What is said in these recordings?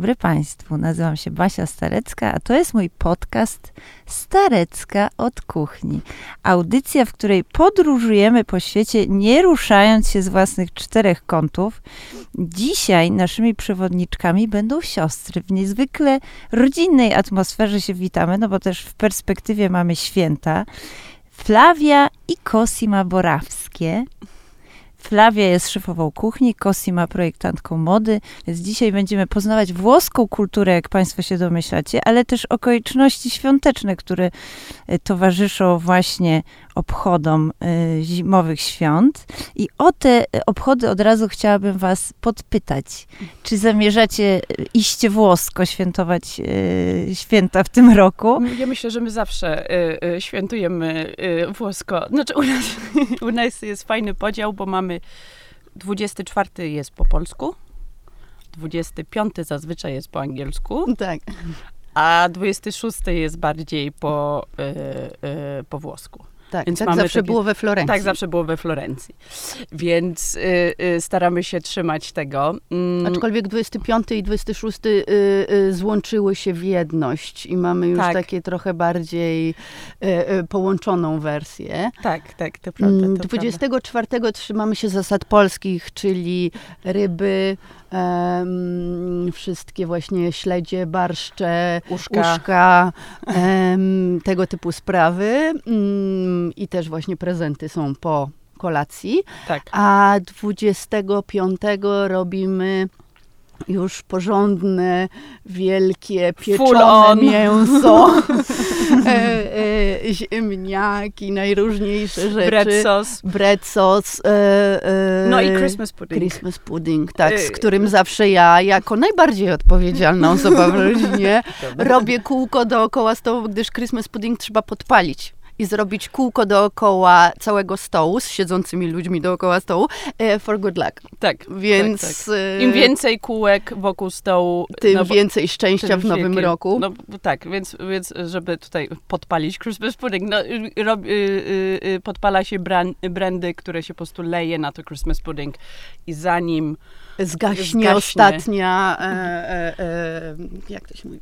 dobry Państwu. Nazywam się Basia Starecka, a to jest mój podcast Starecka od kuchni. Audycja, w której podróżujemy po świecie, nie ruszając się z własnych czterech kątów. Dzisiaj naszymi przewodniczkami będą siostry. W niezwykle rodzinnej atmosferze się witamy, no bo też w perspektywie mamy święta. Flavia i Cosima Borawskie. Flavia jest szefową kuchni, Cosima projektantką mody, więc dzisiaj będziemy poznawać włoską kulturę, jak Państwo się domyślacie, ale też okoliczności świąteczne, które e, towarzyszą właśnie obchodom y, zimowych świąt. I o te obchody od razu chciałabym Was podpytać. Czy zamierzacie iście włosko świętować święta w tym roku? Ja myślę, że my zawsze świętujemy włosko. Znaczy u nas, u nas jest fajny podział, bo mamy 24 jest po polsku, 25 zazwyczaj jest po angielsku. Tak. A 26 jest bardziej po, po włosku. Tak, Więc tak zawsze takie, było we Florencji. Tak, zawsze było we Florencji. Więc y, y, staramy się trzymać tego. Mm. Aczkolwiek 25 i 26 y, y, złączyły się w jedność i mamy już tak. takie trochę bardziej y, y, połączoną wersję. Tak, tak, to prawda. To 24 prawda. trzymamy się zasad polskich, czyli ryby, um, wszystkie właśnie śledzie, barszcze, uszka, uszka um, tego typu sprawy. Um, I też właśnie prezenty są po kolacji. Tak. A 25 robimy już porządne, wielkie, pieczone mięso, e, e, ziemniaki, najróżniejsze rzeczy. Bread sauce. Bread sauce. E, e, no i Christmas pudding. Christmas pudding, tak, z e, którym zawsze ja, jako najbardziej odpowiedzialna osoba w rodzinie, robię kółko dookoła stołu, gdyż Christmas pudding trzeba podpalić i zrobić kółko dookoła całego stołu z siedzącymi ludźmi dookoła stołu e, for good luck. Tak. Więc tak, tak. Im więcej kółek wokół stołu, tym no, więcej szczęścia w nowym wielkie, roku. No tak, więc, więc żeby tutaj podpalić Christmas pudding, no, rob, y, y, y, podpala się brand, brandy, które się po prostu leje na to Christmas pudding i zanim zgaśnie, zgaśnie. ostatnia, e, e, e, jak to się mówi?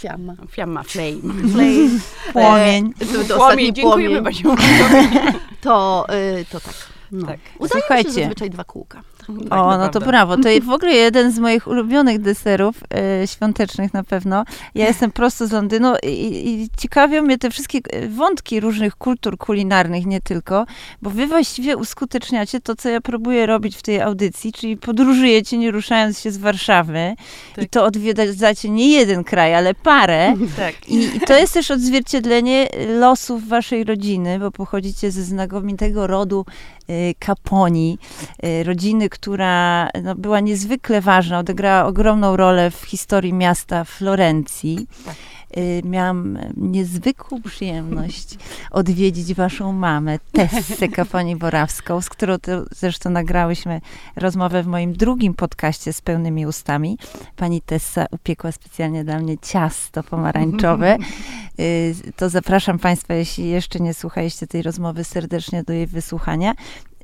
Fiamma. Fiamma, flame. flame. Płomień. E, to, to płomień, dziękujemy płomień. to, y, to tak. No. tak. Udaje Słuchajcie. mi się zazwyczaj dwa kółka. Tak o, no to brawo. To w ogóle jeden z moich ulubionych deserów e, świątecznych na pewno. Ja jestem prosto z Londynu i, i ciekawią mnie te wszystkie e, wątki różnych kultur kulinarnych, nie tylko, bo wy właściwie uskuteczniacie to, co ja próbuję robić w tej audycji, czyli podróżujecie, nie ruszając się z Warszawy tak. i to odwiedzacie nie jeden kraj, ale parę. Tak. I, I to jest też odzwierciedlenie losów waszej rodziny, bo pochodzicie ze znakomitego rodu Caponi, y, rodziny, która no, była niezwykle ważna, odegrała ogromną rolę w historii miasta Florencji. Tak. Y, miałam niezwykłą przyjemność odwiedzić waszą mamę, Tessę Kaponi-Borawską, z którą zresztą nagrałyśmy rozmowę w moim drugim podcaście z pełnymi ustami. Pani Tessa upiekła specjalnie dla mnie ciasto pomarańczowe. Y, to zapraszam państwa, jeśli jeszcze nie słuchaliście tej rozmowy, serdecznie do jej wysłuchania.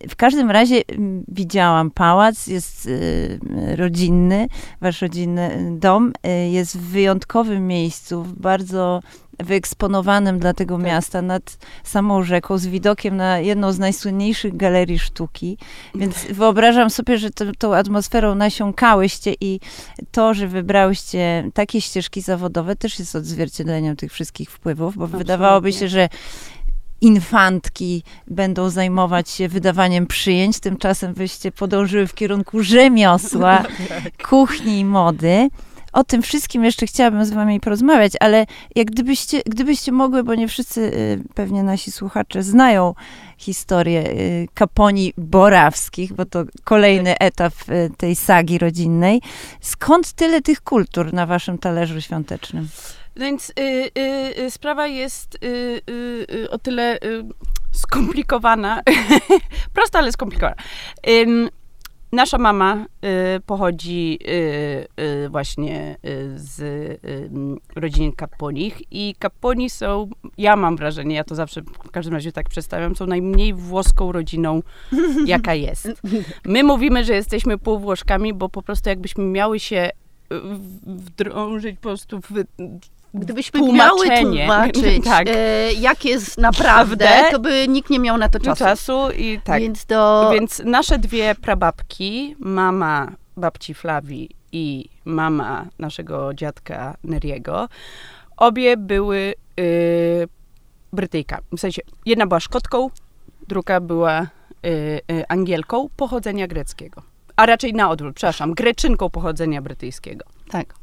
W każdym razie mm, widziałam pałac, jest y, rodzinny, wasz rodzinny dom y, jest w wyjątkowym miejscu, w bardzo wyeksponowanym dla tego tak. miasta nad samą rzeką, z widokiem na jedną z najsłynniejszych galerii sztuki. Więc wyobrażam sobie, że to, tą atmosferą nasiąkałyście i to, że wybrałyście takie ścieżki zawodowe, też jest odzwierciedleniem tych wszystkich wpływów, bo Absolutnie. wydawałoby się, że infantki będą zajmować się wydawaniem przyjęć, tymczasem wyście podążyły w kierunku rzemiosła, tak. kuchni i mody. O tym wszystkim jeszcze chciałabym z wami porozmawiać, ale jak gdybyście, gdybyście mogły, bo nie wszyscy y, pewnie nasi słuchacze znają historię y, kaponi borawskich, bo to kolejny tak. etap y, tej sagi rodzinnej. Skąd tyle tych kultur na waszym talerzu świątecznym? Więc y, y, y, sprawa jest y, y, y, o tyle skomplikowana, prosta, ale skomplikowana. Nasza mama pochodzi właśnie z rodziny Kaponich i Kaponi są, ja mam wrażenie, ja to zawsze w każdym razie tak przedstawiam, są najmniej włoską rodziną, jaka jest. My mówimy, że jesteśmy półwłoszkami, bo po prostu jakbyśmy miały się wdrążyć po prostu w Gdybyśmy miały tłumaczyć, Tak. e, jak jest naprawdę, Prawdę. to by nikt nie miał na to czasu. czasu. czasu i tak. Więc do... Więc nasze dwie prababki, mama babci Flawi i mama naszego dziadka Neriego, obie były y, Brytyjka. W sensie, jedna była Szkotką, druga była y, y, Angielką pochodzenia greckiego. A raczej na odwrót, przepraszam, Greczynką pochodzenia brytyjskiego. Tak.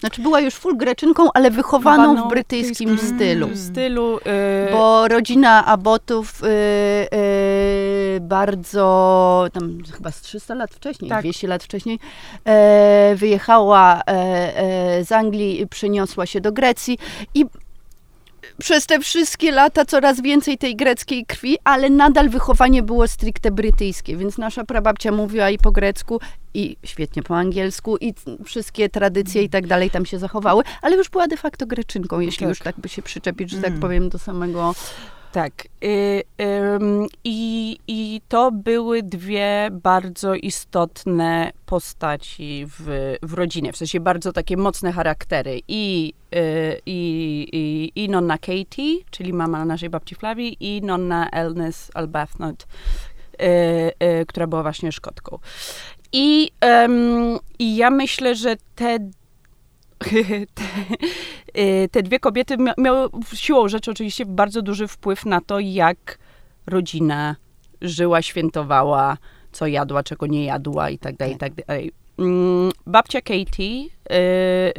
Znaczy była już full greczynką, ale wychowaną Wychowaną w brytyjskim brytyjskim stylu. W stylu... Y, Bo rodzina Abotów y, y, bardzo, tam chyba z 300 lat wcześniej, Tak. 200 lat wcześniej, e, wyjechała e, e, z Anglii, przeniosła się do Grecji i przez te wszystkie lata coraz więcej tej greckiej krwi, ale nadal wychowanie było stricte brytyjskie, więc nasza prababcia mówiła i po grecku, i świetnie po angielsku, i wszystkie tradycje i tak dalej tam się zachowały, ale już była de facto greczynką, jeśli Tak. już tak by się przyczepić, że tak Mm. powiem, do samego... Tak. Y, i, I to były dwie bardzo istotne postaci w, w rodzinie, w sensie bardzo takie mocne charaktery. I, y, i, i, i nonna Katie, czyli mama naszej babci Flawi, i nonna Elnes Albuthnot, y, która była właśnie Szkotką. I, I ja myślę, że te te, te dwie kobiety mia- miały siłą rzeczy oczywiście bardzo duży wpływ na to, jak rodzina żyła, świętowała, co jadła, czego nie jadła i tak dalej, i tak dalej. Mm, Babcia Katie, y,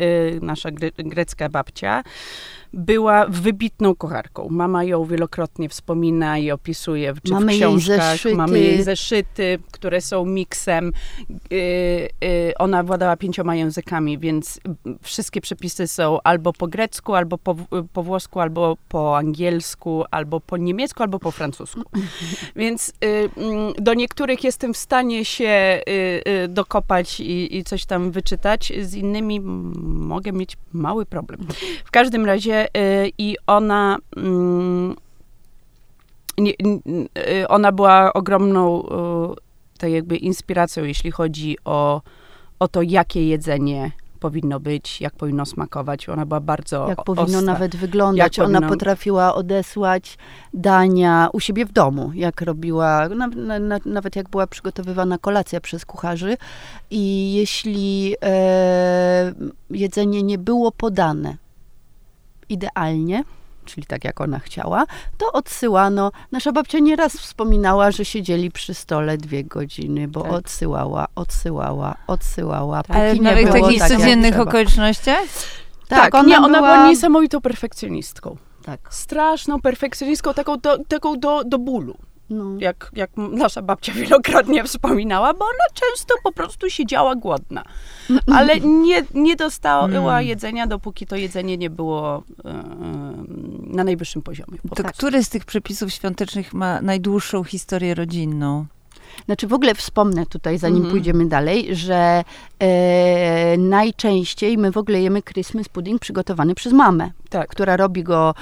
y, nasza gre, grecka babcia, była wybitną kucharką. Mama ją wielokrotnie wspomina i opisuje w, czy Mamy w jej książkach. zeszyty. Mamy jej zeszyty, które są miksem. Y, y, ona władała pięcioma językami, więc wszystkie przepisy są albo po grecku, albo po, po włosku, albo po angielsku, albo po niemiecku, albo po francusku. Więc y, mm, do niektórych jestem w stanie się y, y, dokopać i, i coś tam wyczytać, z innymi mogę mieć mały problem. W każdym razie i ona mm, nie, y, ona była ogromną y, tak jakby inspiracją, jeśli chodzi o, o to, jakie jedzenie powinno być, jak powinno smakować. Ona była bardzo Jak powinno ostra. nawet wyglądać. Jak Ona powinno- potrafiła odesłać dania u siebie w domu, jak robiła, na, na, nawet jak była przygotowywana kolacja przez kucharzy. I jeśli e, jedzenie nie było podane idealnie, czyli tak jak ona chciała, to odsyłano. Nasza babcia nieraz wspominała, że siedzieli przy stole dwie godziny, bo Tak. odsyłała, odsyłała, odsyłała. Ale póki w było takich tak, codziennych okolicznościach? Tak, nie, ona była niesamowitą perfekcjonistką. Tak. Straszną perfekcjonistką, taką do, taką do, do bólu. No. jak, jak nasza babcia wielokrotnie wspominała, bo ona często po prostu siedziała głodna. Ale nie, nie dostała Mm. jedzenia, dopóki to jedzenie nie było e, na najwyższym poziomie. Po To prostu. który z tych przepisów świątecznych ma najdłuższą historię rodzinną? Znaczy w ogóle wspomnę tutaj, zanim Mhm. pójdziemy dalej, że e, najczęściej my w ogóle jemy Christmas pudding przygotowany przez mamę, Tak. która robi go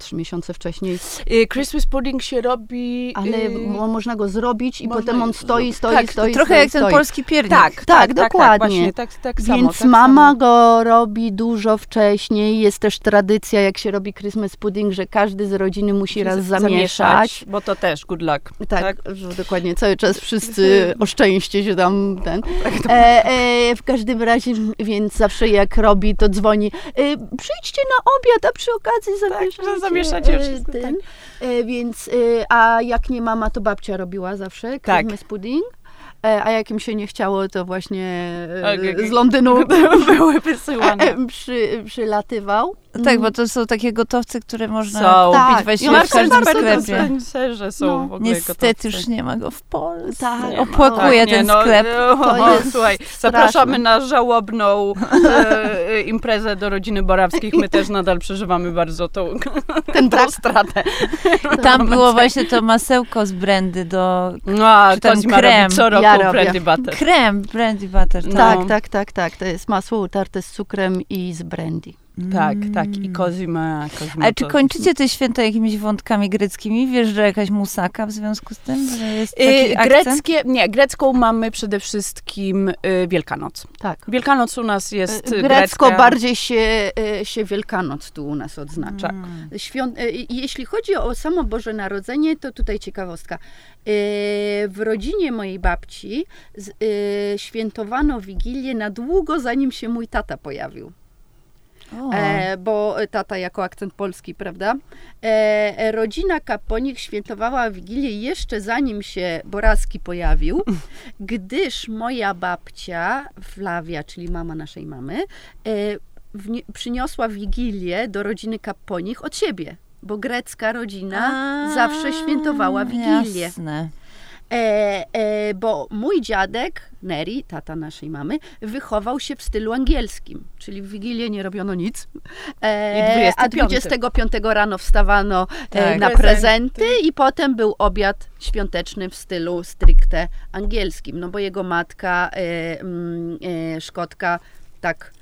trzy miesiące wcześniej, Y, Christmas pudding się robi... ale y, mo- można go zrobić i potem on stoi, zrobić. stoi, tak, stoi, trochę stoi, jak ten stoi. polski piernik. tak, tak, tak, dokładnie. Tak, właśnie, tak, tak samo. Więc tak mama samo. go robi dużo wcześniej. Jest też tradycja, jak się robi Christmas pudding, że każdy z rodziny musi raz zamieszać. Bo to też good luck. Tak, że dokładnie, cały czas wszyscy o szczęście się tam ten. E, e, w każdym razie, więc zawsze jak robi, to dzwoni. E, przyjdźcie na obiad, a przy okazji zamieszacie. Zamieszacie e, wszystko, ten. E, więc, e, a jak nie mama, to babcia robiła zawsze Tak. Christmas pudding. E, a jak im się nie chciało, to właśnie e, Okej. z Londynu były wysyłane. przy, przylatywał. Tak, bo to są takie gotowce, które można Są. Tak. kupić właściwie one w każdym sklepie. Spencerze są No. w ogóle Niestety gotowce. już nie ma go w Polsce. Tak. Opłakuje Tak, nie, ten no, sklep. To jest słuchaj, zapraszamy na żałobną e, e, imprezę do rodziny Borawskich. My też nadal przeżywamy bardzo tą, Ten tą stratę. Tam było właśnie to masełko z brandy do... No, a Kozima krem. co roku Ja robię. brandy butter. Krem, brandy butter. No. Tak. Tak, tak, tak, tak. To jest masło utarte z cukrem i z brandy. Tak, tak. I Mm. Kozima. Kozima Ale czy kończycie te święta jakimiś wątkami greckimi? Wiesz, że jakaś musaka w związku z tym, że jest taki Y, akcent? Greckie, nie, grecką mamy przede wszystkim y, Wielkanoc. Tak. Wielkanoc u nas jest y, Grecko grecka. bardziej się, się Wielkanoc tu u nas odznacza. Mm. Świąt, e, i jeśli chodzi o samo Boże Narodzenie, to tutaj ciekawostka. W rodzinie mojej babci świętowano Wigilię na długo, zanim się mój tata pojawił. E, bo tata jako akcent polski, prawda? E, rodzina Kaponich świętowała Wigilię jeszcze zanim się Boraski pojawił, gdyż moja babcia, Flavia, czyli mama naszej mamy, e, wnie- przyniosła Wigilię do rodziny Kaponich od siebie. Bo grecka rodzina A, zawsze świętowała Wigilię. Jasne. E, e, bo mój dziadek, Neri, tata naszej mamy, wychował się w stylu angielskim, czyli w Wigilię nie robiono nic. E, I 25. a 25 rano wstawano e, Tak. na Prezenty. prezenty i potem był obiad świąteczny w stylu stricte angielskim, no bo jego matka, e, mm, e, Szkotka, tak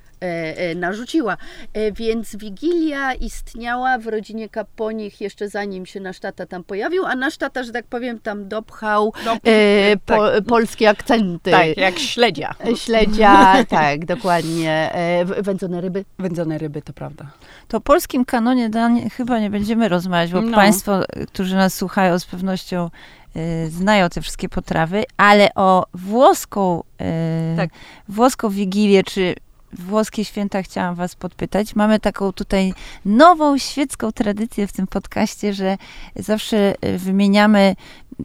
narzuciła. E, Więc Wigilia istniała w rodzinie Kaponich jeszcze zanim się nasz tata tam pojawił, a nasz tata, że tak powiem, tam dopchał No, e, tak. po, polskie akcenty. Tak, jak śledzia. E, Śledzia, tak, dokładnie. E, wędzone ryby. Wędzone ryby, to prawda. To o polskim kanonie dań chyba nie będziemy rozmawiać, bo No. Państwo, którzy nas słuchają, z pewnością znają te wszystkie potrawy, ale o włoską, Tak. włoską wigilię, czy włoskie święta chciałam Was podpytać. Mamy taką tutaj nową świecką tradycję w tym podcaście, że zawsze y, wymieniamy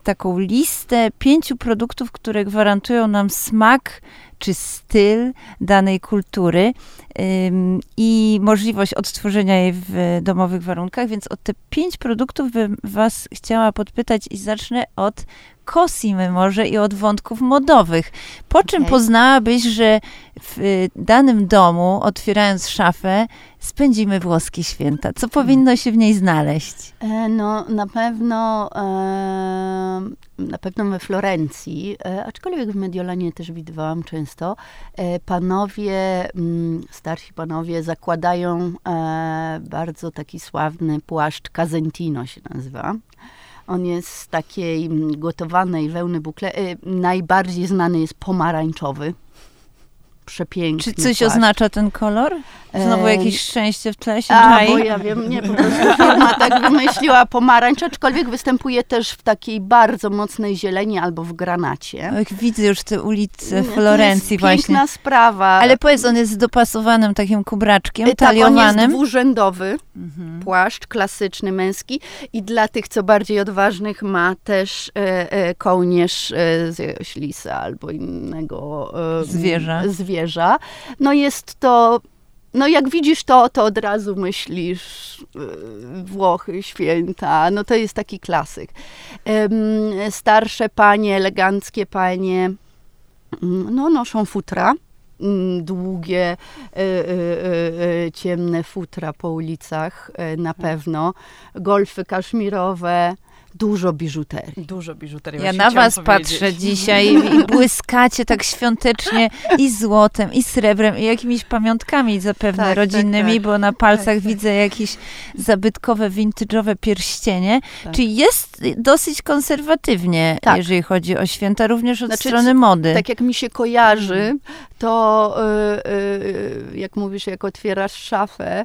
taką listę pięciu produktów, które gwarantują nam smak czy styl danej kultury ym, i możliwość odtworzenia jej w domowych warunkach, więc o te pięć produktów bym Was chciała podpytać i zacznę od Cosimy może i od wątków modowych. Po czym poznałabyś, że w y, danym domu, otwierając szafę, spędzimy włoskie święta? Co powinno się w niej znaleźć? E, No, na pewno, e, na pewno we Florencji, e, aczkolwiek w Mediolanie też widywałam często, panowie, mm, starsi panowie zakładają bardzo taki sławny płaszcz Casentino się nazywa. On jest z takiej mm, gotowanej wełny bukle. E, najbardziej znany jest pomarańczowy. Przepiękny Czy coś oznacza ten kolor? Znowu E, jakieś szczęście w tle się A, bo ja wiem, nie, po prostu firma tak wymyśliła pomarańcz, aczkolwiek występuje też w takiej bardzo mocnej zieleni albo w granacie. Och, widzę już te ulice To Florencji jest właśnie. piękna sprawa. Ale powiedz, on jest z dopasowanym takim kubraczkiem, tak, on jest taliowanym. dwurzędowy, Mhm. płaszcz klasyczny, męski i dla tych, co bardziej odważnych ma też e, e, kołnierz e, z lisa albo innego e, Zwierza. No jest to no jak widzisz to, to od razu myślisz e, Włochy, święta, no to jest taki klasyk. Starsze panie, eleganckie panie, mm, no noszą futra, mm, długie, e, e, ciemne futra po ulicach na pewno, golfy kaszmirowe, dużo biżuterii. Dużo biżuterii. Ja na was powiedzieć. patrzę dzisiaj i błyskacie tak świątecznie i złotem, i srebrem, i jakimiś pamiątkami zapewne Tak, tak, rodzinnymi, tak. bo na palcach Tak, tak. widzę jakieś zabytkowe, vintage'owe pierścienie. Tak. Czyli jest dosyć konserwatywnie, Tak. jeżeli chodzi o święta, również od Znaczy, strony mody. Tak jak mi się kojarzy, to y, y, jak mówisz, jak otwierasz szafę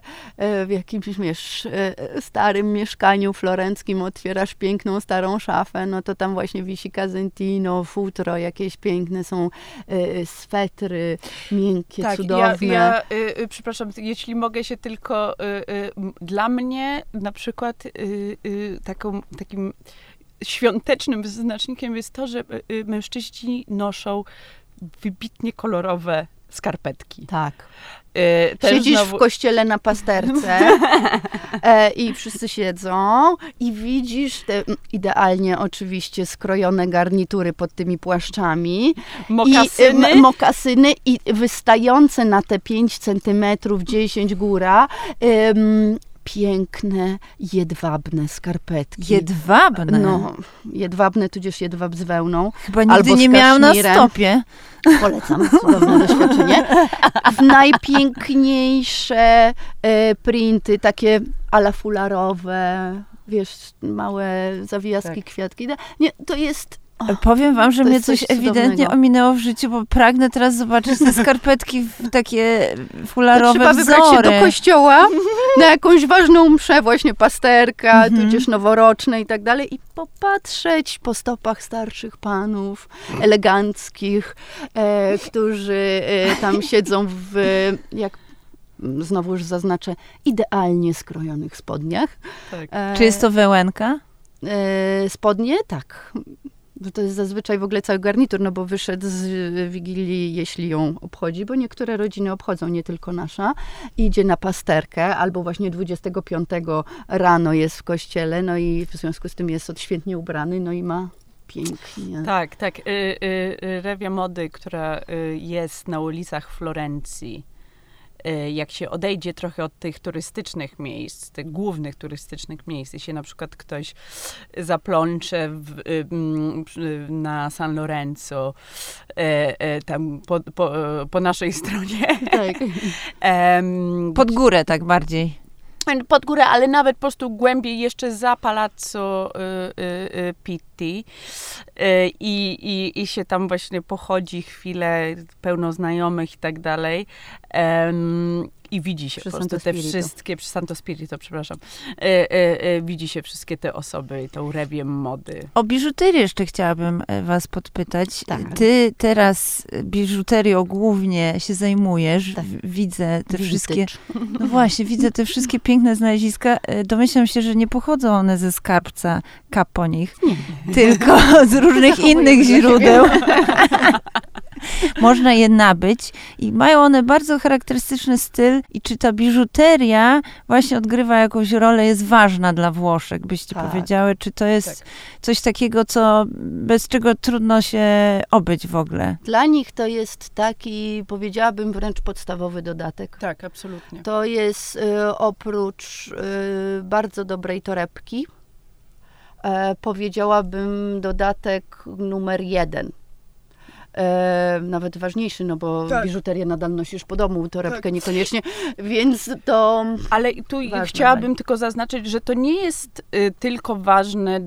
y, w jakimś wiesz, y, starym mieszkaniu florenckim, otwierasz piękną starą szafę, no to tam właśnie wisi Casentino, futro, jakieś piękne są y, swetry, miękkie, Tak, cudowne. ja, ja y, y, przepraszam, jeśli mogę się tylko, y, dla mnie na przykład taką, takim świątecznym wyznacznikiem jest to, że mężczyźni noszą wybitnie kolorowe skarpetki. Tak. Y, też Siedzisz znowu- w kościele na pasterce e, i wszyscy siedzą i widzisz te idealnie oczywiście skrojone garnitury pod tymi płaszczami. mokasyny. I, m- mokasyny i wystające na te 5 centymetrów, 10 góra piękne, jedwabne skarpetki. Jedwabne? No, jedwabne, tudzież jedwab z wełną. Chyba nigdy albo nie miałam na stopie. Polecam, cudowne doświadczenie. W najpiękniejsze e, printy, takie ala fularowe, wiesz, małe zawijaski, Tak. kwiatki. Nie, to jest... Powiem wam, że To mnie coś coś ewidentnie ominęło w życiu, bo pragnę teraz zobaczyć te skarpetki w takie to fularowe trzeba wybrać wzory. się do kościoła na jakąś ważną mszę, właśnie pasterka, Mhm. tudzież noworoczne i tak dalej i popatrzeć po stopach starszych panów, eleganckich, e, którzy e, tam siedzą w, jak mm, znowu już zaznaczę, idealnie skrojonych spodniach. Tak. E, Czy jest to wełenka? E, spodnie? Tak. Bo To jest zazwyczaj w ogóle cały garnitur, no bo wyszedł z Wigilii, jeśli ją obchodzi, bo niektóre rodziny obchodzą, nie tylko nasza. Idzie na pasterkę, albo właśnie 25 rano jest w kościele, no i w związku z tym jest odświętnie ubrany, no i ma pięknie. Tak, tak. Y, y, y, Rewia mody, która y, jest na ulicach Florencji, jak się odejdzie trochę od tych turystycznych miejsc, tych głównych turystycznych miejsc, i się na przykład ktoś zaplącze w, y, mm, na San Lorenzo, y, y, tam po, po, po naszej stronie, Tak. Pod górę tak bardziej. Pod górę, ale nawet po prostu głębiej jeszcze za Palazzo y, y, y, Pitti y, i, i, i się tam właśnie pochodzi chwilę, pełno znajomych i tak dalej. I widzi się Przy po prostu te wszystkie, przy Santo Spirito, przepraszam, y, y, y, widzi się wszystkie te osoby i tą rewię mody. O biżuterię jeszcze chciałabym e, was podpytać. Tak. Ty teraz e, biżuterią głównie się zajmujesz. Tak. Widzę te Vintage. wszystkie... No właśnie, widzę te wszystkie piękne znaleziska. E, Domyślam się, że nie pochodzą one ze skarbca kaponich, tylko z różnych innych źródeł. Można je nabyć i mają one bardzo charakterystyczny styl i czy ta biżuteria właśnie odgrywa jakąś rolę, jest ważna dla Włoszek, byście Tak. powiedziały, czy to jest Tak. coś takiego, co bez czego trudno się obyć w ogóle? Dla nich to jest taki, powiedziałabym, wręcz podstawowy dodatek. Tak, absolutnie. To jest y, oprócz y, bardzo dobrej torebki, e, powiedziałabym dodatek numer jeden. E, nawet ważniejszy, no bo Tak. biżuterię nadal nosisz po domu, torebkę niekoniecznie, więc to Ale tu Ważne, chciałabym tylko zaznaczyć, że to nie jest y, tylko ważne y,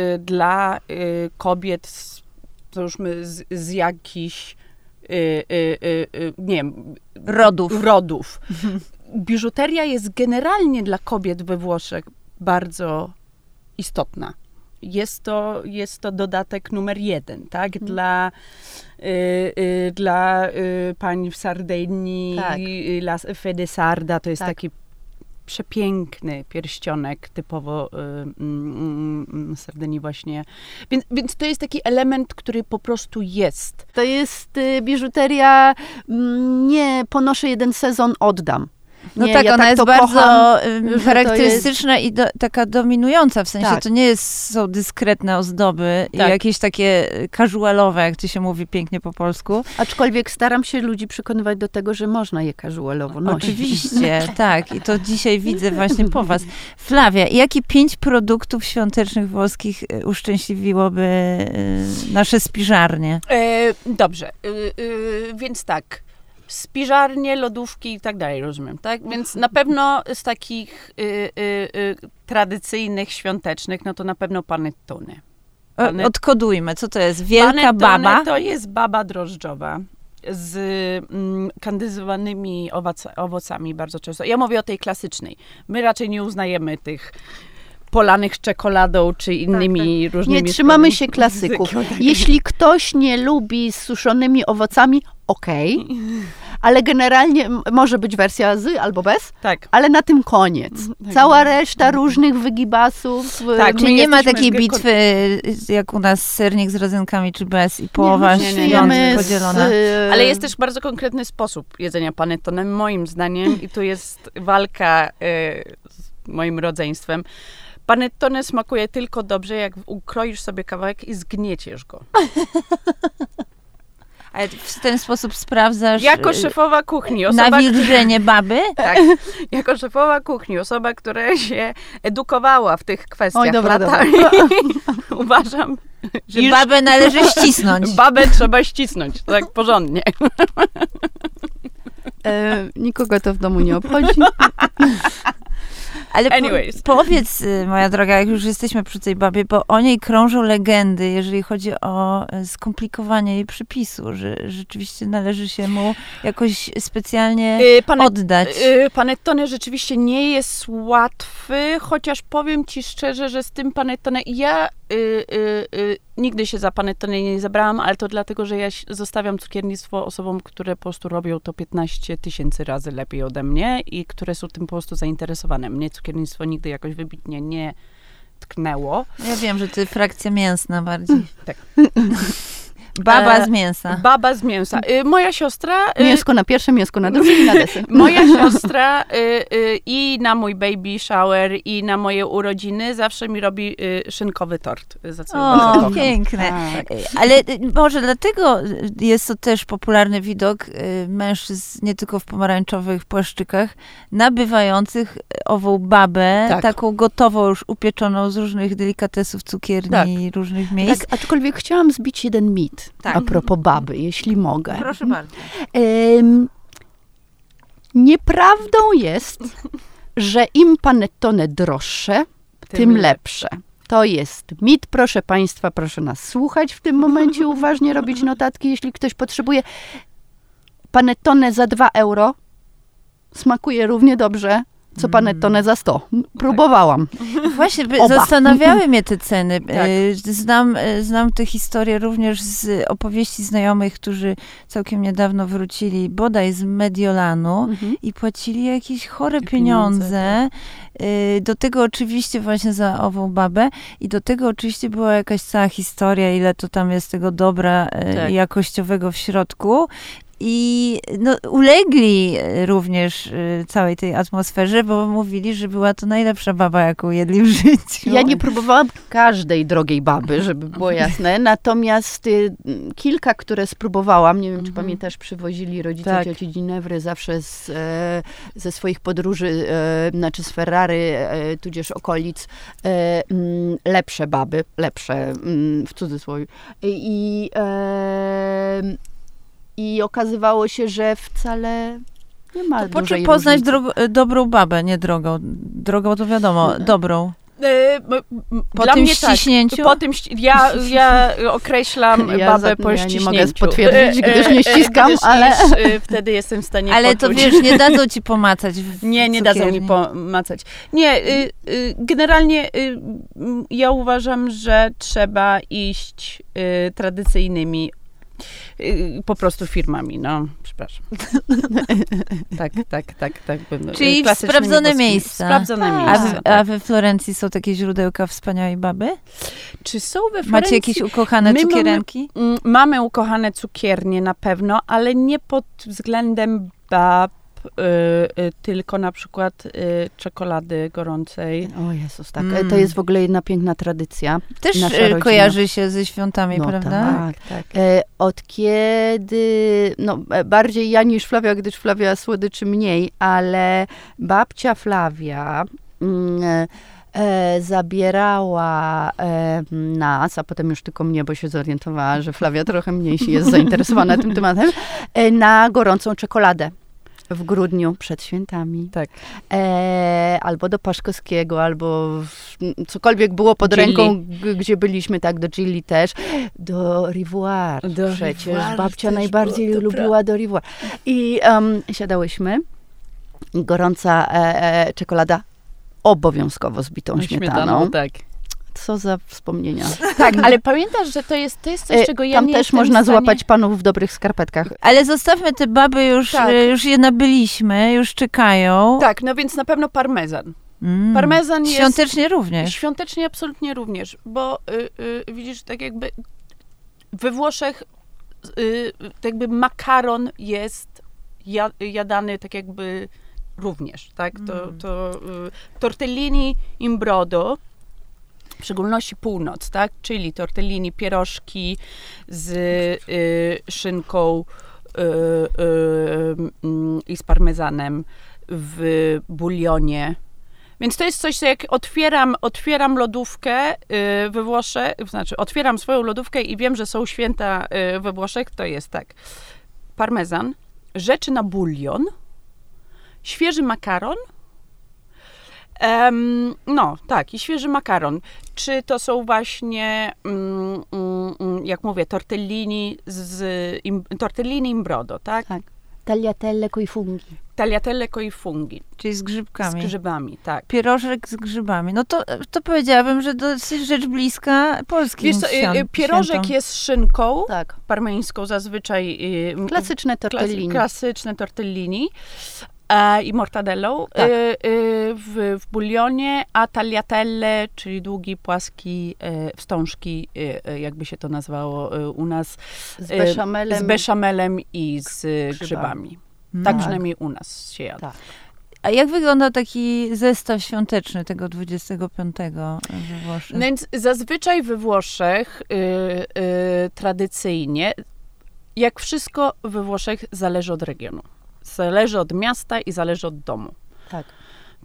y, dla y, kobiet, z, to już my z, z jakichś, y, y, y, y, nie wiem, Rodów. rodów. Biżuteria jest generalnie dla kobiet we Włoszech bardzo istotna. Jest to, jest to dodatek numer jeden, tak? Dla, y, y, dla y, pań w Sardynii, Tak. La Fede Sarda, to jest Tak. taki przepiękny pierścionek typowo y, mm, mm, Sardynii właśnie. Więc, więc to jest taki element, który po prostu jest. To jest y, biżuteria, mm, nie ponoszę jeden sezon, oddam. No nie, tak, ja ona tak jest to bardzo kocham, to charakterystyczna i do, taka dominująca, w sensie Tak. to nie jest, są dyskretne ozdoby i Tak. jakieś takie y, casualowe, jak to się mówi pięknie po polsku. Aczkolwiek staram się ludzi przekonywać do tego, że można je casualowo nosić. Oczywiście, tak. I to dzisiaj widzę właśnie po was. Flavia, jakie pięć produktów świątecznych włoskich y, uszczęśliwiłoby y, nasze spiżarnie? E, dobrze, y, y, więc tak. Spiżarnie, lodówki i tak dalej, rozumiem, tak? Więc na pewno z takich y, y, y, tradycyjnych, świątecznych, no to na pewno panettone. O, Panet- odkodujmy, co to jest? Wielka Panettone baba? to jest baba drożdżowa z mm, kandyzowanymi owoc- owocami bardzo często. Ja mówię o tej klasycznej. My raczej nie uznajemy tych polanych czekoladą czy innymi różnymi... Nie trzymamy się klasyków. Jeśli ktoś nie lubi z suszonymi owocami, okej, ale generalnie może być wersja z albo bez, Tak. ale na tym koniec. Tak. Cała reszta różnych wygibasów. Tak, Czy nie ma takiej bitwy, y, jak u nas sernik z rodzynkami, czy bez i połowa nie, nie, nie, z, podzielona? y, Ale jest też bardzo konkretny sposób jedzenia panettone, moim zdaniem, i tu jest walka y, z moim rodzeństwem. Panettone smakuje tylko dobrze, jak ukroisz sobie kawałek i zgnieciesz go. Ale w ten sposób sprawdzasz Jako y, szefowa kuchni, osoba, nawilżenie baby? tak, jako szefowa kuchni, osoba, która się edukowała w tych kwestiach Oj, dobra, latami, uważam, że Że babę należy ścisnąć. babę trzeba ścisnąć, tak porządnie. E, nikogo to w domu nie obchodzi. Ale po, Anyways. powiedz, y, moja droga, jak już jesteśmy przy tej babie, bo o niej krążą legendy, jeżeli chodzi o e, skomplikowanie jej przypisu, że rzeczywiście należy się mu jakoś specjalnie Y, Pane, oddać. y, panettone rzeczywiście nie jest łatwy, chociaż powiem ci szczerze, że z tym panettone ja y, y, y, nigdy się za panettone nie zabrałam, ale to dlatego, że ja zostawiam cukiernictwo osobom, które po prostu robią to 15 tysięcy razy lepiej ode mnie i które są tym po prostu zainteresowane. Mnie cukiernictwo nigdy jakoś wybitnie nie tknęło. Ja wiem, że ty frakcja mięsna bardziej. Tak. Baba E, z mięsa. Baba z mięsa. Y, moja siostra... y, Mięsko na pierwsze, mięsko na drugie i na deser. Moja siostra y, i na mój baby shower, i na moje urodziny zawsze mi robi szynkowy tort, za co O, piękne. Tak. Ale może dlatego jest to też popularny widok mężczyzn nie tylko w pomarańczowych płaszczykach, nabywających ową babę, Tak. taką gotową, już upieczoną z różnych delikatesów cukierni Tak. różnych miejsc. Tak, aczkolwiek chciałam zbić jeden mit Tak. a propos baby, jeśli mogę. Proszę bardzo. Em, nieprawdą jest, że im panettone droższe, tym, lepsze. To jest mit, proszę Państwa, proszę nas słuchać w tym momencie, uważnie robić notatki, jeśli ktoś potrzebuje. Panettone za 2 euro smakuje równie dobrze, co panettone za 100. Próbowałam. Właśnie, by- Oba. zastanawiały mnie te ceny. Tak. Y, Znam, y, znam tę historię również z opowieści znajomych, którzy całkiem niedawno wrócili bodaj z Mediolanu Mhm. i płacili jakieś chore Pieniądze, pieniądze. Y, Do tego oczywiście właśnie za ową babę i do tego oczywiście była jakaś cała historia, ile to tam jest tego dobra Tak. jakościowego w środku. I no, ulegli również y, całej tej atmosferze, bo mówili, że była to najlepsza baba, jaką jedli w życiu. Ja nie próbowałam każdej drogiej baby, żeby było jasne, natomiast y, m, kilka, które spróbowałam, nie wiem, czy Mhm. pamiętasz, przywozili rodzice Tak. cioci Ginewry zawsze z, e, ze swoich podróży, e, znaczy z Ferrary, e, tudzież okolic, e, mm, lepsze baby, lepsze mm, w cudzysłowie. I, e, I okazywało się, że wcale nie ma To po dużej czym poznać drogo, y, dobrą babę, nie drogą. Drogą to wiadomo, dobrą. Y, Po Dla tym mnie tak. ściśnięciu? Po tym, ści- ja, ja określam Ja babę za- po ja nie mogę ściśnięciu. potwierdzić, Y, gdyż nie ściskam, gdyż, ale- iż, wtedy jestem w stanie Ale to poczuć. wiesz, nie dadzą ci pomacać. W Nie, nie dadzą mi pomacać. Nie, y, y, generalnie y, ja uważam, że trzeba iść tradycyjnymi po prostu firmami, no, przepraszam. tak, tak, tak, tak. bym- Czyli klasycznymi sprawdzone miejsca. Sprawdzone A, miejsca. tak. a we Florencji są takie źródełka wspaniałej baby? Czy są we Florencji? Macie jakieś ukochane My mamy- cukierenki? Mm, Mamy ukochane cukiernie na pewno, ale nie pod względem bab, y, y, tylko na przykład y, czekolady gorącej. O Jezus, tak. Mm. To jest w ogóle jedna piękna tradycja. Też e, kojarzy się ze świątami, No prawda? tak. tak. E, od kiedy, no e, bardziej ja niż Flavia, gdyż Flavia słodyczy mniej, ale babcia Flavia mm, e, e, zabierała e, nas, a potem już tylko mnie, bo się zorientowała, że Flavia trochę mniej się jest zainteresowana tym tematem, e, na gorącą czekoladę. W grudniu przed świętami. Tak. E, albo do Paszkowskiego, albo w, cokolwiek było pod Gilli. ręką, gdzie byliśmy, tak, do Gilli też. Do Rivoire Do przecież. Rivoire Babcia najbardziej było, lubiła do Rivoire. I um, siadałyśmy. Gorąca e, e, czekolada obowiązkowo z bitą śmietaną. tak. Co za wspomnienia. Tak, ale pamiętasz, że to jest, to jest coś, E, czego ja Tam nie też można w stanie... złapać panów w dobrych skarpetkach. Ale zostawmy te baby już, Tak. e, już je nabyliśmy, już czekają. Tak, no więc na pewno parmezan. Mm. Parmezan jest... Świątecznie również. Świątecznie absolutnie również, bo y, y, widzisz, tak jakby we Włoszech y, tak jakby makaron jest ja, jadany tak jakby również, tak? To, Mm. to y, tortellini in brodo w szczególności północ, tak? Czyli tortellini, pierożki z y, szynką y, y, i z parmezanem w bulionie. Więc to jest coś, co jak otwieram, otwieram lodówkę y, we Włoszech, znaczy otwieram swoją lodówkę i wiem, że są święta we Włoszech, to jest tak. Parmezan, rzeczy na bulion, świeży makaron, Em, no, tak, i świeży makaron. Czy to są właśnie, mm, mm, mm, jak mówię, tortellini z im, tortellini in brodo, tak? Tak. Tagliatelle coi funghi. Tagliatelle coi funghi, Czyli z z grzybkami. grzybami, tak. Pierożek z grzybami. No to, to powiedziałabym, że dosyć rzecz bliska polskim Wiesz co, y, y, świąt- pierożek świętom. jest z szynką Tak. parmeńską zazwyczaj. y, Klasyczne klasy- tortellini. Klasyczne tortellini. E, I mortadellą Tak. y, y, w, w bulionie, a tagliatelle, czyli długi, płaski y, wstążki, y, y, jakby się to nazwało u nas, Z beszamelem. z beszamelem i z Grzybami. grzybami. No. Tak przynajmniej u nas się jada. Tak. A jak wygląda taki zestaw świąteczny tego 25 we Włoszech? No Więc zazwyczaj we Włoszech y, y, tradycyjnie, jak wszystko we Włoszech zależy od regionu. Zależy od miasta i zależy od domu. Tak.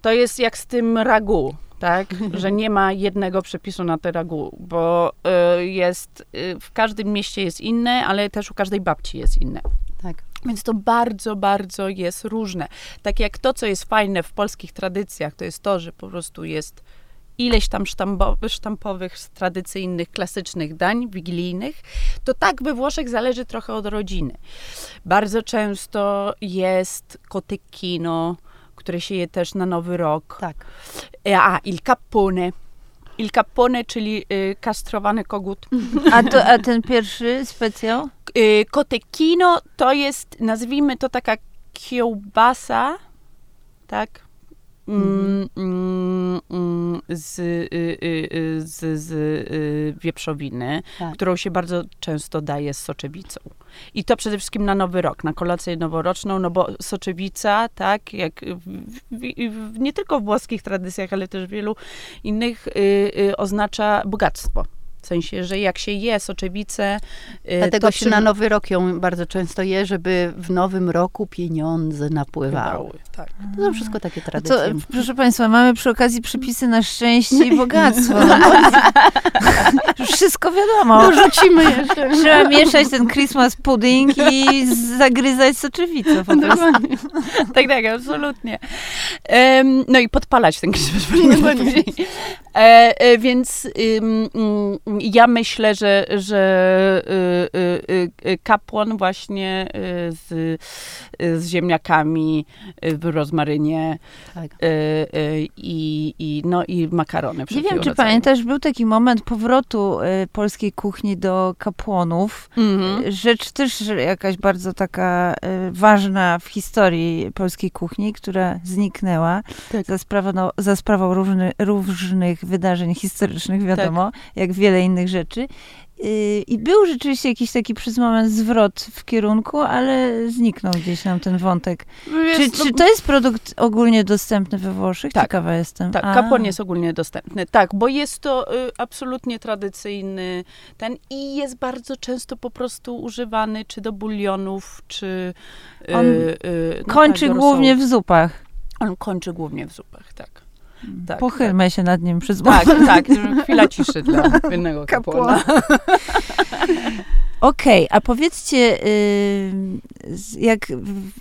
To jest jak z tym ragu, tak? Że nie ma jednego przepisu na te ragu, bo y, jest, y, w każdym mieście jest inne, ale też u każdej babci jest inne. Tak. Więc to bardzo, bardzo jest różne. Tak jak to, co jest fajne w polskich tradycjach, to jest to, że po prostu jest ileś tam sztambo, sztampowych, tradycyjnych, klasycznych dań wigilijnych, to tak we Włoszech zależy trochę od rodziny. Bardzo często jest kotykino, które się je też na Nowy Rok. Tak. A, il cappone. Il cappone, czyli y, kastrowany kogut. A, to, a ten pierwszy specjał? Y, Kotekino to jest, nazwijmy to taka kiełbasa, tak? Mm, mm, mm, z, y, y, y, z, z y, wieprzowiny, Tak. którą się bardzo często daje z soczewicą. I to przede wszystkim na Nowy Rok, na kolację noworoczną, no bo soczewica, tak, jak w, w, w, nie tylko w włoskich tradycjach, ale też w wielu innych, y, y, oznacza bogactwo. W sensie, że jak się je soczewicę, y, Dlatego to się na Nowy Rok ją bardzo często je, żeby w Nowym Roku pieniądze napływały. Tak. To są wszystko takie To, tradycje. proszę Państwa, mamy przy okazji przepisy na szczęście i bogactwo. No, wszystko wiadomo. Dorzucimy jeszcze. Trzeba mieszać ten Christmas pudding i zagryzać soczewicę po prostu. tak, tak, absolutnie. Em, no i podpalać ten Christmas pudding. e, e, więc ym, mm, ja myślę, że, że y, y, y, kapłan właśnie z, z ziemniakami w rozmarynie Tak. i, i, no, i makarony Nie wiem, czy pamiętasz, był taki moment powrotu polskiej kuchni do kapłonów. Mhm. Rzecz też jakaś bardzo taka ważna w historii polskiej kuchni, która zniknęła Tak. za, sprawą, no, za sprawą różny, różnych wydarzeń historycznych, wiadomo, Tak. jak wiele innych rzeczy. Y, I był rzeczywiście jakiś taki przez moment zwrot w kierunku, ale zniknął gdzieś nam ten wątek. Czy, Wiesz, no, czy to jest produkt ogólnie dostępny we Włoszech? Tak. Ciekawa jestem. Tak, A. kapłan jest ogólnie dostępny. Tak, bo jest to y, absolutnie tradycyjny ten i jest bardzo często po prostu używany czy do bulionów, czy... y, On y, no Kończy tak, głównie w zupach. On kończy głównie w zupach, tak. Tak Pochylmy się nad nim przez Tak, tak, chwila ciszy dla jednego kapłana. Okej, a powiedzcie, y, jak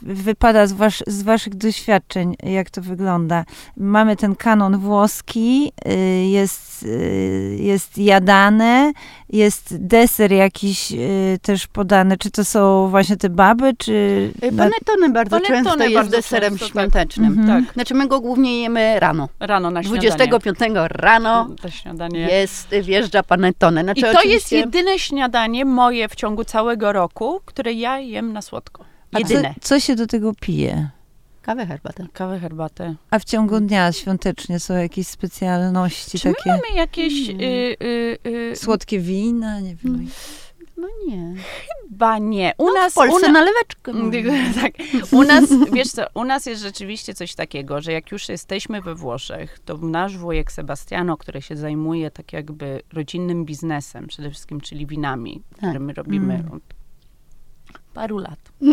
wypada z, wasz, z waszych doświadczeń, jak to wygląda? Mamy ten kanon włoski, y, jest, y, jest jadane, jest deser jakiś też podany. Czy to są właśnie te baby, czy... Panettone bardzo Panettone często jest bardzo deserem często, tak. świątecznym. Mhm. Tak, Znaczy my go głównie jemy rano. rano na śniadanie. 25 rano To śniadanie. jest, wjeżdża panettone. Znaczy, I to jest jedyne śniadanie moje w ciągu całego roku, które ja jem na słodko. a co, Jedyne. co się do tego pije? Kawę, herbatę. Kawę, herbatę. A w ciągu dnia świątecznie są jakieś specjalności Czy my takie? mamy jakieś... Mm. Y, y, y, Słodkie wina, nie wiem. No nie. Chyba nie. U No, nas, w Polsce u na... naleweczkę. tak. U nas, wiesz co, u nas jest rzeczywiście coś takiego, że jak już jesteśmy we Włoszech, to nasz wujek Sebastiano, który się zajmuje tak jakby rodzinnym biznesem, przede wszystkim, czyli winami, które my robimy Mm. od paru lat.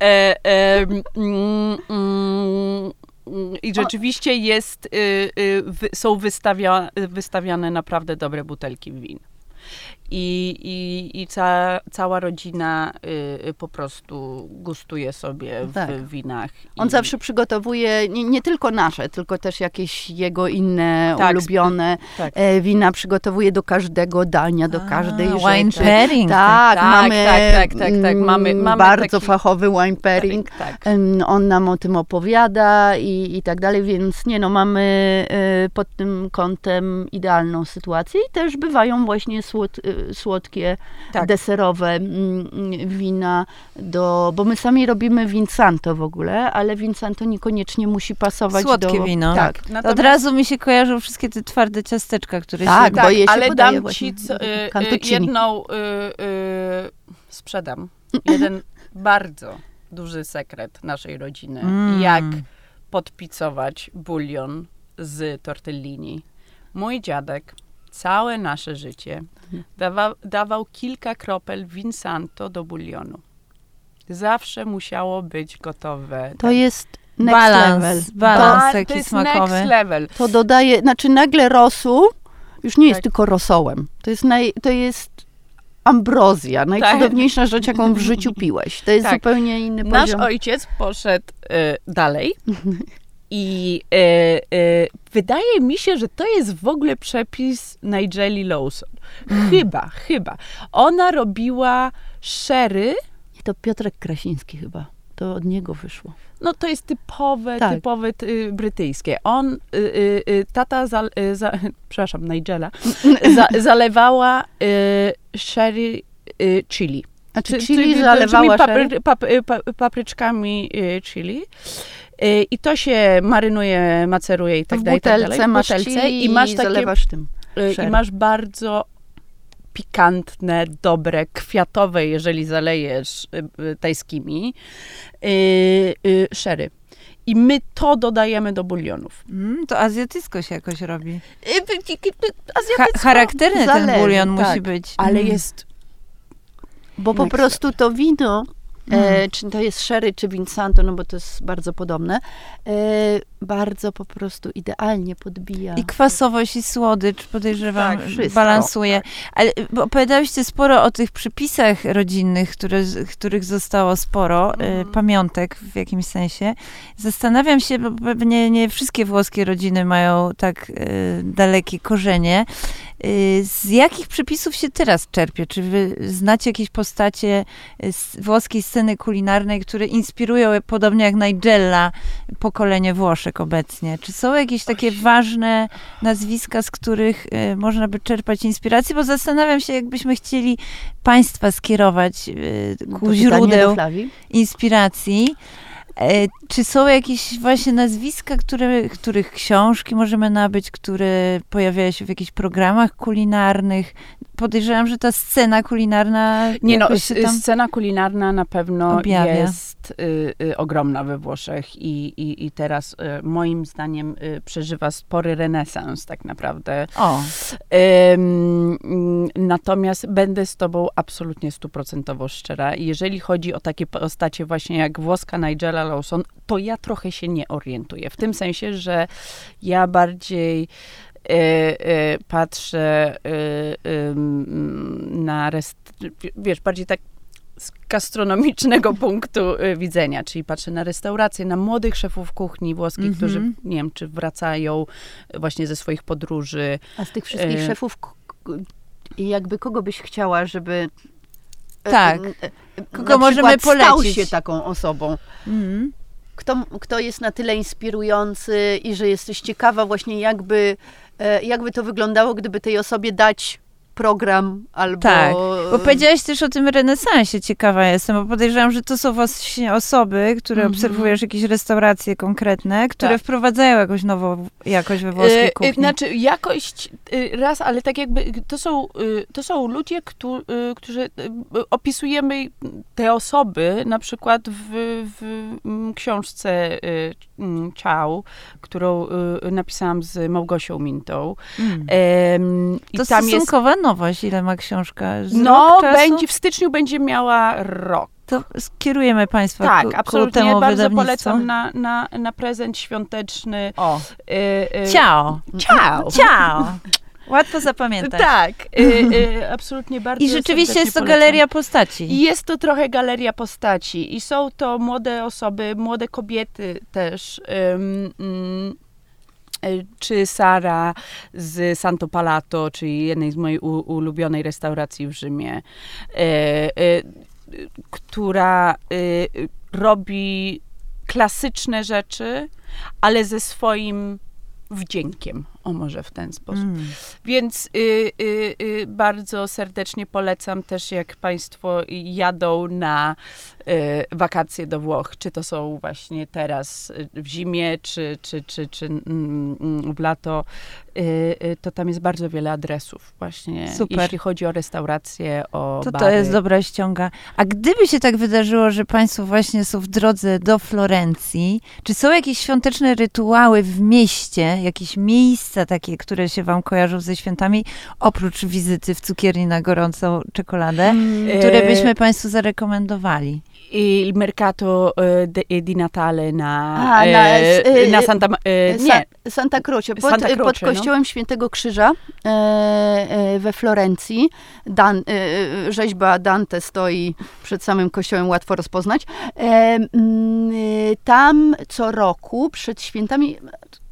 e, e, mm, mm, mm, I rzeczywiście jest, y, y, wy, są wystawia, wystawiane naprawdę dobre butelki win. I, i, i ca, cała rodzina y, y, po prostu gustuje sobie w Tak. winach. On I- zawsze przygotowuje nie, nie tylko nasze, tylko też jakieś jego inne Tak, ulubione tak. e, wina przygotowuje do każdego dania, do każdej A, rzeczy. Wine pairing. Tak, Tak, mamy, tak, tak, tak, tak. Mamy- mm, mamy bardzo taki- fachowy wine pairing. Tak. On nam o tym opowiada i, i tak dalej, więc nie no, mamy e, pod tym kątem idealną sytuację i też bywają właśnie słod, e, słodkie, Tak. deserowe mm, mm, wina, do, bo my sami robimy Vinsanto w ogóle, ale Vinsanto niekoniecznie musi pasować Słodkie do... wino. Tak, Natomiast- Od razu mi się kojarzą wszystkie te twarde ciasteczka, które Tak, się... bo je się ale podaje dam właśnie ci co, y, y, jedną, y, y, sprzedam, jeden bardzo duży sekret naszej rodziny, Mm. jak podpicować bulion z tortellini. Mój dziadek całe nasze życie dawał, dawał kilka kropel Vinsanto do bulionu. Zawsze musiało być gotowe. To jest next Balans, level. balans. Taki to jest smakowy. next level. To dodaje, znaczy nagle rosół już nie jest Tak. tylko rosołem. To jest, naj, to jest ambrozja, najcudowniejsza rzecz, jaką w życiu piłeś. To jest Tak. zupełnie inny Nasz poziom. ojciec poszedł y, dalej i y, y, wydaje mi się, że to jest w ogóle przepis Nigeli Lawson. Chyba, chyba. Ona robiła sherry, To Piotrek Krasiński chyba. To od niego wyszło. no to jest typowe, Tak. typowe ty, brytyjskie. On, y, y, y, tata, za, y, za, przepraszam, Nigela, za, zalewała y, sherry y, chili. Znaczy Czy- chili czy- zalewała czyli papry, pap, y, pa, papryczkami chili. Y, I to się marynuje, maceruje i tak w dalej. tak butelce dalej. W masz butelce i masz takie, zalewasz tym. y, i masz bardzo pikantne, dobre, kwiatowe, jeżeli zalejesz y, tajskimi, y, y, sherry. I my to dodajemy do bulionów. Mm, to azjatycko się jakoś robi. Y, Ha Azjatycko, charakterny ten zależy, bulion tak, musi być. ale Mm. jest Bo po Next prostu to wino, Mm. czy to jest sherry, czy Vinsanto, no bo to jest bardzo podobne, e, bardzo po prostu idealnie podbija. I kwasowość i słodycz, podejrzewam, Tak, wszystko. balansuje. Ale bo opowiadałyście sporo o tych przypisach rodzinnych, które, których zostało sporo, Mhm. y, pamiątek w jakimś sensie. Zastanawiam się, bo pewnie nie wszystkie włoskie rodziny mają tak dalekie korzenie. Z jakich przepisów się teraz czerpie? Czy wy znacie jakieś postacie z włoskiej sceny kulinarnej, które inspirują, podobnie jak Nigella, pokolenie Włoszek obecnie? Czy są jakieś takie ważne nazwiska, z których y, można by czerpać inspirację? Bo zastanawiam się, jakbyśmy chcieli państwa skierować y, No ku źródeł inspiracji. E, Czy są jakieś właśnie nazwiska, które, których książki możemy nabyć, które pojawiają się w jakichś programach kulinarnych? Podejrzewam, że ta scena kulinarna Nie no, scena kulinarna na pewno objawia. jest y, y, ogromna we Włoszech i, i, i teraz y, moim zdaniem y, przeżywa spory renesans tak naprawdę. O, natomiast będę z tobą absolutnie stuprocentowo szczera. Jeżeli chodzi o takie postacie właśnie jak włoska Nigella Lawson, to ja trochę się nie orientuję. W tym sensie, że ja bardziej patrzę y, ym, na rest, wiesz, bardziej tak z gastronomicznego punktu y, widzenia, czyli patrzę na restauracje, na młodych szefów kuchni włoskich, Mhm. którzy, nie wiem, czy wracają właśnie ze swoich podróży, A z tych wszystkich szefów, jakby kogo byś chciała, żeby... Tak. Kogo możemy przykład Stał polecić? się taką osobą. mhm. Kto, kto jest na tyle inspirujący i że jesteś ciekawa właśnie jakby, jakby to wyglądało, gdyby tej osobie dać program albo... Tak, Bo powiedziałaś też o tym renesansie, ciekawa jestem, bo podejrzewam, że to są właśnie osoby, które Mhm. obserwujesz jakieś restauracje konkretne, które Tak. wprowadzają jakąś nową jakość we włoskiej E, e, kuchni. Znaczy jakość y, raz, ale tak jakby to są, to są ludzie, któ, którzy y, opisujemy te osoby na przykład w, w mm, książce y, mm, Ciao, którą y, napisałam z Małgosią Mintą. Mm. I To tam jest stosunkowa nowość, ile ma książka? Z no, będzie, w styczniu będzie miała rok. To skierujemy Państwa Tak, ku, ku absolutnie. temu Bardzo polecam na, na, na prezent świąteczny. O, Y, y, Ciao! Ciao! Ciao! Łatwo zapamiętać. Tak, y, y, absolutnie bardzo I rzeczywiście jest to polecam. galeria postaci. I jest to trochę galeria postaci. I są to młode osoby, młode kobiety też. ym, mm, y, czy Sara z Santo Palato, czyli jednej z mojej u, ulubionej restauracji w Rzymie, y, y, która y, robi klasyczne rzeczy, ale ze swoim wdziękiem. O może w ten sposób. Mm. Więc y, y, y, bardzo serdecznie polecam też, jak Państwo jadą na y, wakacje do Włoch, czy to są właśnie teraz y, w zimie, czy, czy, czy, czy mm, mm, w lato, y, to tam jest bardzo wiele adresów właśnie, Super. jeśli chodzi o restauracje, o To to bary. jest dobra ściąga. A gdyby się tak wydarzyło, że Państwo właśnie są w drodze do Florencji, czy są jakieś świąteczne rytuały w mieście, jakieś miejsca takie, które się Wam kojarzą ze świętami, oprócz wizyty w cukierni na gorącą czekoladę, które E, byśmy Państwu zarekomendowali? Il mercato y, de, di Natale na, A, na- e, na Santa... E, Sa- nie, Santa Croce, pod, Santa Croce, pod no. kościołem Świętego Krzyża e, e, we Florencji. Dan, e, e, rzeźba Dante stoi przed samym kościołem, łatwo rozpoznać. E, mm, e, tam co roku przed świętami,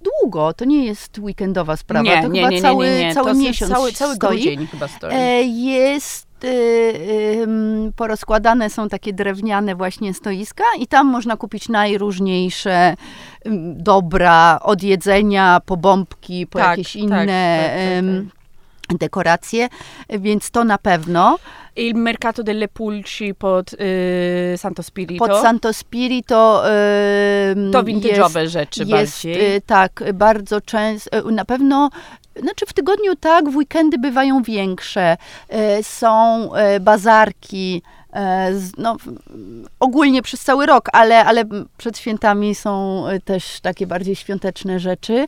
długo, to nie jest weekendowa sprawa, nie, to nie, chyba nie, cały, cały to miesiąc cały, cały stoi. chyba stoi. E, jest em, porozkładane są takie drewniane właśnie stoiska i tam można kupić najróżniejsze dobra od jedzenia po bombki, po Tak, jakieś tak, inne tak, tak, em, dekoracje, więc to na pewno. Il mercato delle pulci pod y, Santo Spirito. Pod Santo Spirito em, to jest, vintage'owe rzeczy jest bardziej. e, tak, bardzo często, na pewno znaczy w tygodniu tak, w weekendy bywają większe. E, Są e, bazarki, no, ogólnie przez cały rok, ale, ale przed świętami są też takie bardziej świąteczne rzeczy.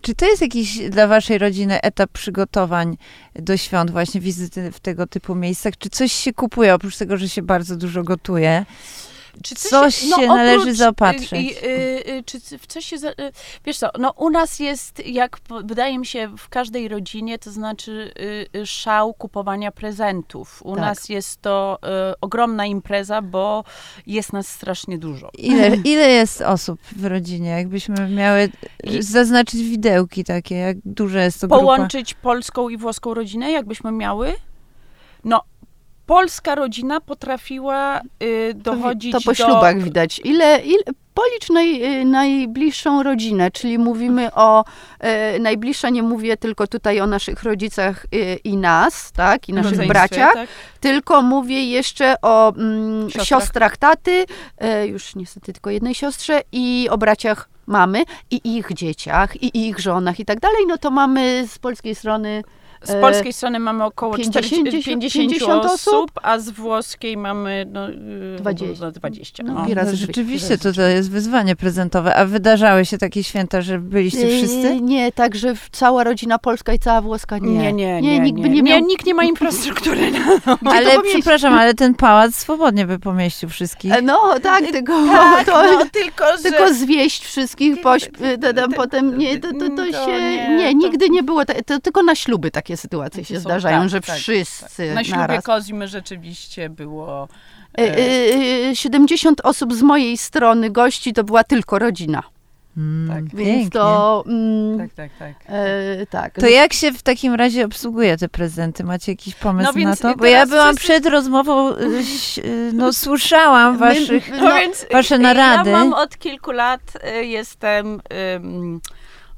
Czy to jest jakiś dla waszej rodziny etap przygotowań do świąt, właśnie wizyty w tego typu miejscach? Czy coś się kupuje, oprócz tego, że się bardzo dużo gotuje? Czy coś się należy zaopatrzyć? y, y, y, czy w coś się. Y, wiesz co, no u nas jest, jak wydaje mi się, w każdej rodzinie, to znaczy y, y, szał kupowania prezentów. U Tak. nas jest to y, ogromna impreza, bo jest nas strasznie dużo. Ile, ile jest osób w rodzinie? Jakbyśmy miały zaznaczyć widełki takie, jak duże jest to grupa? Połączyć polską i włoską rodzinę, jakbyśmy miały? No. Polska rodzina potrafiła y, dochodzić to po do... ślubach widać. Ile, ile, policz naj, e, najbliższą rodzinę, czyli mówimy o, e, najbliższa nie mówię tylko tutaj o naszych rodzicach e, i nas, tak, i naszych braciach, tak? tylko mówię jeszcze o mm, Siostrach. siostrach taty, e, już niestety tylko jednej siostrze i o braciach mamy i ich dzieciach i ich żonach i tak dalej, no to mamy z polskiej strony Z E, polskiej strony mamy około 50 40, 50, 50 osób, a z włoskiej mamy no, y, 20. no, 20. No, razy No, drzwi, rzeczywiście, razy to, to jest wyzwanie prezentowe. A wydarzały się takie święta, że byliście Yy, wszyscy? Nie, także cała rodzina polska i cała włoska nie. Nie, nie, nie. nikt nie, by nie miał... nikt nie ma infrastruktury. Na... Ale przepraszam, ale ten pałac swobodnie by pomieścił wszystkich. E, No tak, tylko, Tak, to, no, tylko, że... tylko zwieść wszystkich, pośp, potem nie, to, to, to się, nie, nie, nigdy nie było, to tylko na śluby takie sytuacje się zdarzają, tak, że tak, wszyscy Na ślubie naraz. Kozimy rzeczywiście było... E, e, e, 70 osób z mojej strony gości to była tylko rodzina, Mm, tak. więc pięknie. to mm, Tak, tak, tak. e, tak. To jak się w takim razie obsługuje te prezenty? Macie jakiś pomysł No na to? Bo ja byłam wszyscy- przed rozmową, no słyszałam My- waszych... no, więc wasze narady. Ja mam od kilku lat, jestem,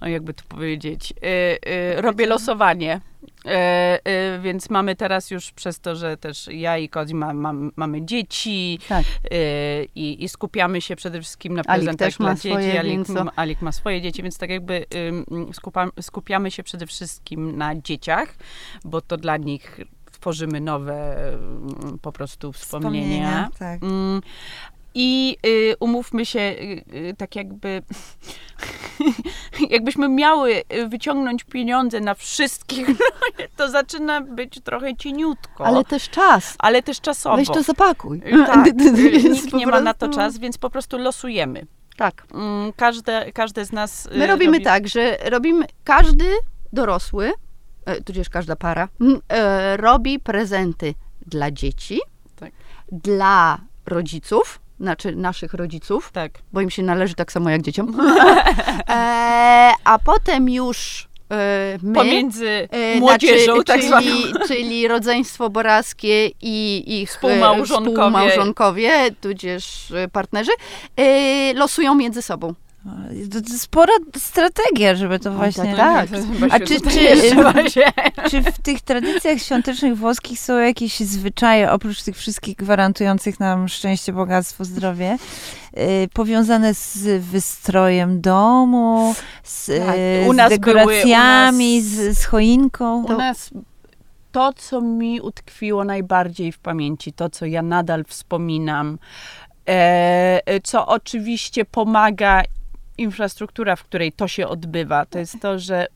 o jakby to powiedzieć, y, y, robię losowanie. E, e, więc mamy teraz już przez to, że też ja i Kodzi ma, mam- mamy dzieci Tak. e, i, i skupiamy się przede wszystkim na prezentach ma dla dzieci. swoje, Alik, więc Alik ma swoje dzieci, więc tak jakby ym, skupam, skupiamy się przede wszystkim na dzieciach, bo to dla nich tworzymy nowe po prostu wspomnienia. tak. Mm, I y, umówmy się, y, y, tak jakby, jakbyśmy miały y, wyciągnąć pieniądze na wszystkich, to zaczyna być trochę cieniutko, Ale ale, też czas. też czasowo. Weź to zapakuj. Y, Tak, nikt nie ma na to czas, więc po prostu losujemy. Tak. Mm, Każde, każde z nas. My robimy robi- tak, że robimy, każdy dorosły, e, tudzież każda para, m, e, robi prezenty dla dzieci, Tak. dla rodziców, znaczy naszych rodziców, Tak. bo im się należy tak samo jak dzieciom, e, a potem już e, my... Pomiędzy e, młodzieżą, znaczy, tak czyli, zwaną. czyli rodzeństwo boraskie i ich e, Współmałżonkowie. współmałżonkowie tudzież e, partnerzy, losują między sobą. Spora strategia, żeby to właśnie... tak. A czy- czy- Czy w tych tradycjach świątecznych włoskich są jakieś zwyczaje, oprócz tych wszystkich gwarantujących nam szczęście, bogactwo, zdrowie, y, powiązane z wystrojem domu, z, Tak. y, U z dekoracjami, były- nas- z, z choinką? U nas to, co mi utkwiło najbardziej w pamięci, to, co ja nadal wspominam, e, co oczywiście pomaga infrastruktura, w której to się odbywa, to jest to, że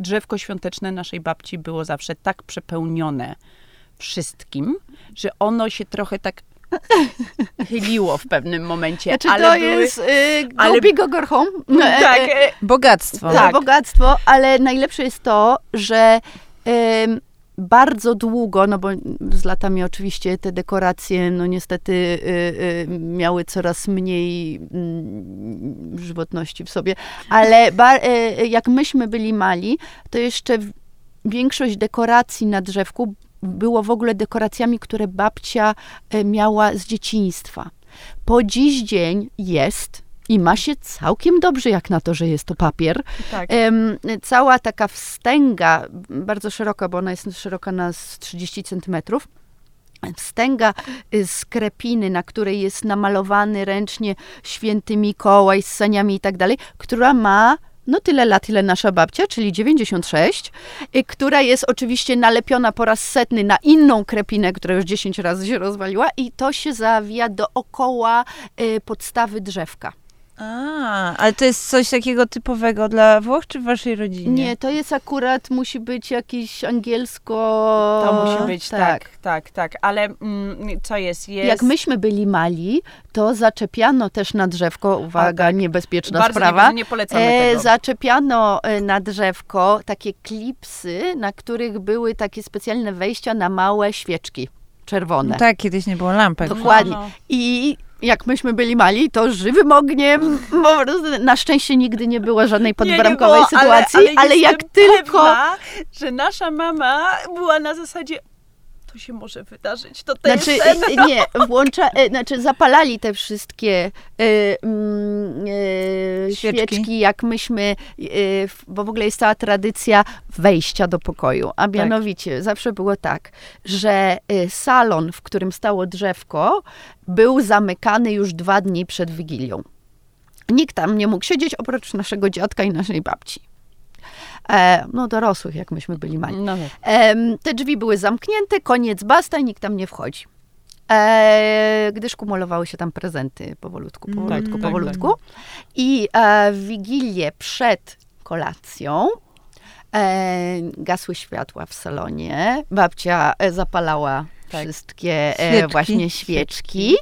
drzewko świąteczne naszej babci było zawsze tak przepełnione wszystkim, że ono się trochę tak chyliło w pewnym momencie. Znaczy ale to były, jest y, ale- go big girl home. E, Tak, e, Bogactwo. to Tak. bogactwo, ale najlepsze jest to, że em, bardzo długo, no bo z latami oczywiście te dekoracje, no niestety y, y, miały coraz mniej mm, żywotności w sobie, ale ba, y, jak myśmy byli mali, to jeszcze większość dekoracji na drzewku było w ogóle dekoracjami, które babcia e, miała z dzieciństwa. Po dziś dzień jest i ma się całkiem dobrze, jak na to, że jest to papier. tak. Cała taka wstęga, bardzo szeroka, bo ona jest szeroka na z 30 centymetrów. Wstęga y, z krepiny, na której jest namalowany ręcznie święty Mikołaj z saniami i tak dalej, która ma no tyle lat, ile nasza babcia, czyli 96, y, która jest oczywiście nalepiona po raz setny na inną krepinę, która już 10 razy się rozwaliła i to się zawija dookoła y, podstawy drzewka. A, ale to jest coś takiego typowego dla Włoch, czy w waszej rodzinie? Nie, to jest akurat, musi być jakieś angielsko... To musi być tak, tak, tak. Ale mm, co jest? jest... Jak myśmy byli mali, to zaczepiano też na drzewko, uwaga, niebezpieczna Bardzo sprawa, nie, nie polecamy e, tego. zaczepiano e, na drzewko takie klipsy, na których były takie specjalne wejścia na małe świeczki czerwone. No tak, kiedyś nie było lampek. Dokładnie. No. I jak myśmy byli mali, to żywym ogniem, na szczęście nigdy nie było żadnej Nie, nie podbramkowej było, sytuacji, ale, ale, ale jak tylko... Pewna, że nasza mama była na zasadzie, to się może wydarzyć, to to Znaczy, jest ten... e, nie, włącza, e, znaczy zapalali te wszystkie e, mm, e, Świeczki. świeczki. jak myśmy, e, w- bo w ogóle jest cała tradycja wejścia do pokoju, a mianowicie zawsze było tak, że e, salon, w którym stało drzewko, był zamykany już dwa dni przed Wigilią. Nikt tam nie mógł siedzieć oprócz naszego dziadka i naszej babci. E, no dorosłych, jak myśmy byli mali. No tak. Te drzwi były zamknięte, koniec basta i nikt tam nie wchodzi. E, gdyż kumulowały się tam prezenty powolutku, Mm, powolutku, tak, powolutku. I e, w Wigilię przed kolacją e, gasły światła w salonie. Babcia e, zapalała Tak. wszystkie e, Świeczki. właśnie świeczki.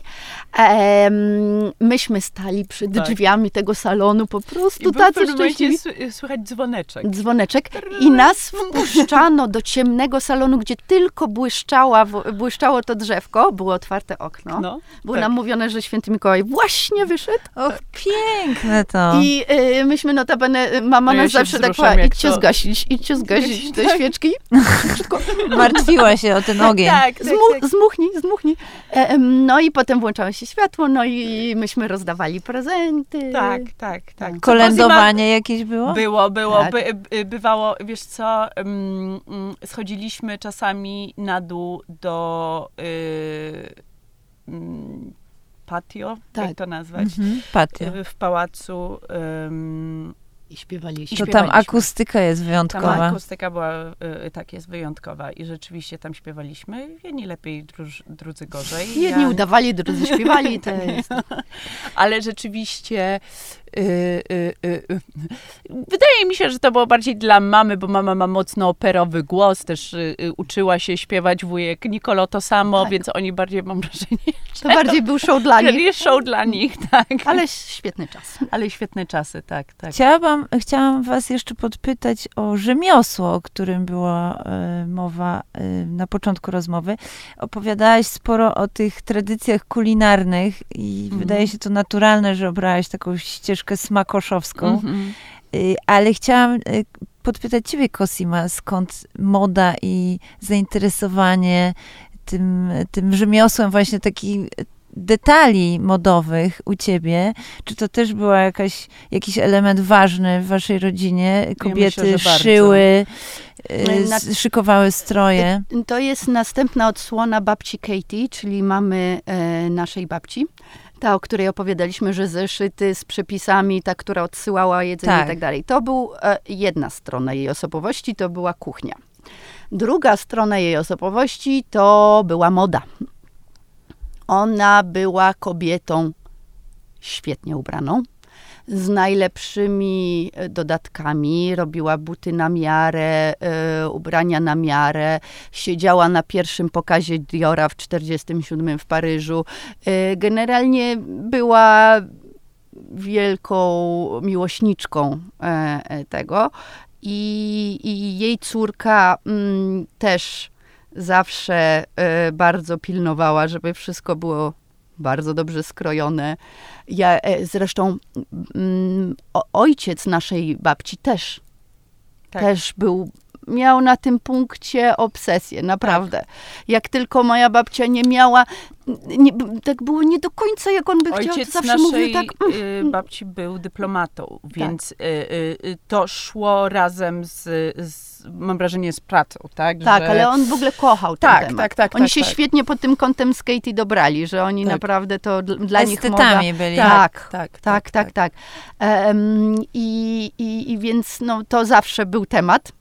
Myśmy stali przed Tak. drzwiami tego salonu po I prostu w tacy szczęśliwi słychać dzwoneczek. dzwoneczek i nas wpuszczano do ciemnego salonu, gdzie tylko błyszczała, błyszczało to drzewko, było otwarte okno. No, Było tak. nam mówione, że święty Mikołaj właśnie wyszedł Och, piękne to. i y, myśmy notabene, mama No ja nas zawsze tak jak idźcie to- zgasić, idźcie zgasić te Tak. świeczki. Martwiła się o ten ogień. Tak, Z zmu- zmuchnij, zmuchnij. E, no i potem włączało się światło, no i myśmy rozdawali prezenty. Tak, tak, tak. Co Kolędowanie jakieś było? Było, było. Tak. By, by, bywało, wiesz co, mm, schodziliśmy czasami na dół do y, mm, patio, Tak. jak to nazwać, Mhm. Patio. w pałacu. I śpiewaliśmy. To tam akustyka jest Tam wyjątkowa. akustyka była, y, tak jest, wyjątkowa i rzeczywiście tam śpiewaliśmy. Jedni lepiej, druż, drudzy gorzej. Jedni Ja- udawali, drudzy śpiewali. To jest... ale rzeczywiście y, y, y, y, wydaje mi się, że to było bardziej dla mamy, bo mama ma mocno operowy głos, też y, y, uczyła się śpiewać wujek Nikolo to samo, Tak. więc oni bardziej, mam wrażenie, To bardziej był show dla nich, show dla nich, tak. ale świetny czas. Ale świetne czasy, tak, tak. Chciałam, chciałam was jeszcze podpytać o rzemiosło, o którym była e, mowa e, na początku rozmowy. Opowiadałaś sporo o tych tradycjach kulinarnych i Mhm. wydaje się to naturalne, że obrałaś taką ścieżkę smakoszowską. Mhm. Y, Ale chciałam y, podpytać ciebie, Cosima, skąd moda i zainteresowanie tym, tym rzemiosłem właśnie takich detali modowych u ciebie? Czy to też była jakaś, jakiś element ważny w waszej rodzinie? Kobiety myślę, że bardzo. szyły, y, szykowały stroje. To jest następna odsłona babci Katie, czyli mamy e, naszej babci. Ta, o której opowiadaliśmy, że zeszyty z przepisami, ta, która odsyłała jedzenie Tak. i tak dalej. To był e, jedna strona jej osobowości, to była kuchnia. Druga strona jej osobowości to była moda. Ona była kobietą świetnie ubraną, z najlepszymi e, dodatkami, robiła buty na miarę, e, ubrania na miarę, siedziała na pierwszym pokazie Diora w 47 w Paryżu. E, generalnie była wielką miłośniczką e, tego i, i jej córka mm, też zawsze e, bardzo pilnowała, żeby wszystko było bardzo dobrze skrojone. Ja, e, zresztą mm, o, ojciec naszej babci też, Tak. też był, miał na tym punkcie obsesję, naprawdę. Jak tylko moja babcia nie miała, nie, tak było nie do końca jak on by chciał, to Ojciec zawsze naszej mówił tak, y, babci był dyplomatą, więc y, y, y, to szło razem z, z, mam wrażenie, z pracą, tak? tak, że... ale on w ogóle kochał ten Tak, temat. tak, tak, Oni tak, się tak. świetnie pod tym kątem z Katie dobrali, że oni Tak. naprawdę to dl- dla nich moda... Estetami byli. Tak, tak, Tak, tak, tak. Em, i, i, I więc no, to zawsze był temat.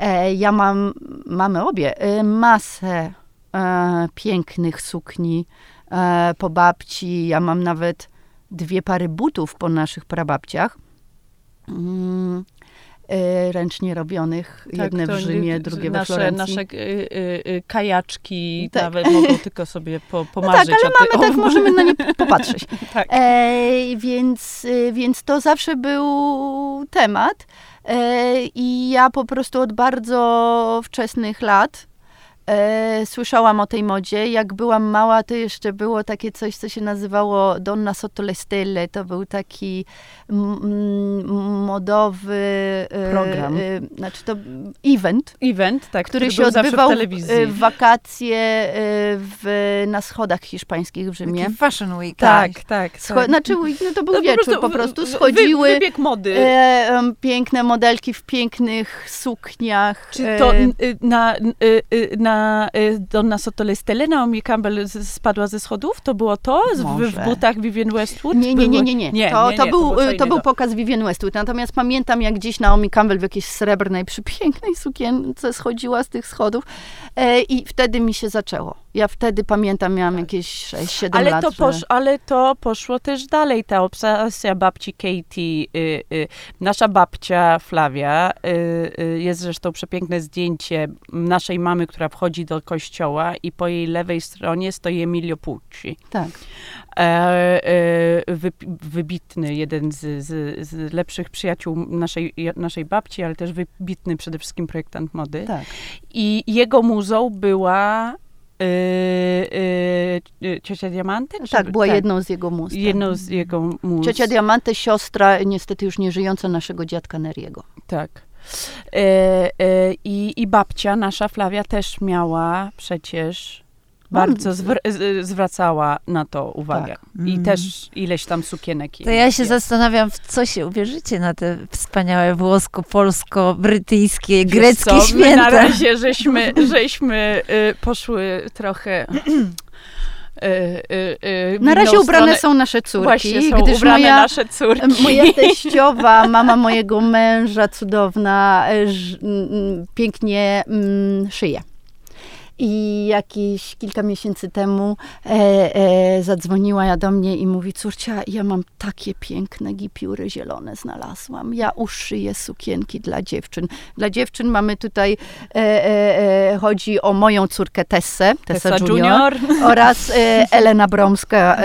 E, ja mam, mamy obie, e, masę e, pięknych sukni e, po babci. Ja mam nawet dwie pary butów po naszych prababciach. Mm, e, ręcznie robionych. Tak, jedne w Rzymie, drugie we nasze, Florencji. Nasze y, y, kajaczki Tak. nawet mogą tylko sobie po, No pomarzyć. tak, ale mamy, tak możemy na nie popatrzeć. Tak. E, więc, więc to zawsze był temat. E, I ja po prostu od bardzo wczesnych lat e, słyszałam o tej modzie. Jak byłam mała, to jeszcze było takie coś, co się nazywało Donna sotto le stelle. To był taki modowy e, Program. e, znaczy to event, Event, tak, który, się był zawsze odbywał w w, telewizji. e, w wakacje e, w, na schodach hiszpańskich w Rzymie. Taki fashion week. tak, tak. Scho- tak. znaczy, no to był No wieczór, po prostu wy- schodziły Wy, wybieg mody. e, piękne modelki w pięknych sukniach. Czy e, to y, na, y, y, na y, Donna Sotole Stelle Naomi Campbell spadła ze schodów? To było to? W, butach Vivienne Westwood? nie, nie, nie, nie, nie. nie, To, nie, to nie, był, było co e, to był pokaz Vivienne Westwood. Natomiast pamiętam, jak gdzieś Naomi Campbell w jakiejś srebrnej, przepięknej sukience schodziła z tych schodów. E, I wtedy mi się zaczęło. Ja wtedy pamiętam, miałam jakieś 6-7 Tak. Ale lat. to, że- posz, ale to poszło też dalej, ta obsesja babci Katie. Y, y, nasza babcia Flavia, y, y, jest zresztą przepiękne zdjęcie naszej mamy, która wchodzi do kościoła i po jej lewej stronie stoi Emilio Pucci. Tak. E, e, wy, wybitny, jeden z, z, z lepszych przyjaciół naszej, naszej babci, ale też wybitny przede wszystkim projektant mody. Tak. I jego muzą była e, ciocia Diamante? Tak, była jedną z jego must. Jedną z jego muz. Ciocia Diamante, siostra, niestety już nie żyjąca naszego dziadka Neriego. Tak. E, I, I babcia, nasza Flavia, też miała przecież bardzo zwr- zwracała na to uwagę. Tak. I Mm. też ileś tam sukienek. To ja się jest. zastanawiam, w co się uwierzycie na te wspaniałe włosko-polsko-brytyjskie, greckie co, My na święta. razie żeśmy, żeśmy y, poszły trochę. Y, y, y, Na razie ubrane stronę. są nasze córki, Właśnie są gdyż ubrane moja, nasze córki. moja teściowa, mama mojego męża, cudowna, ż, m, pięknie m, szyje. I jakieś kilka miesięcy temu e, e, zadzwoniła do mnie i mówi, córcia, ja mam takie piękne gipiury zielone znalazłam. Ja uszyję sukienki dla dziewczyn. Dla dziewczyn mamy tutaj, e, e, e, chodzi o moją córkę Tessę, Tessa, Tessa Junior, Junior. oraz e, Elena Bromska,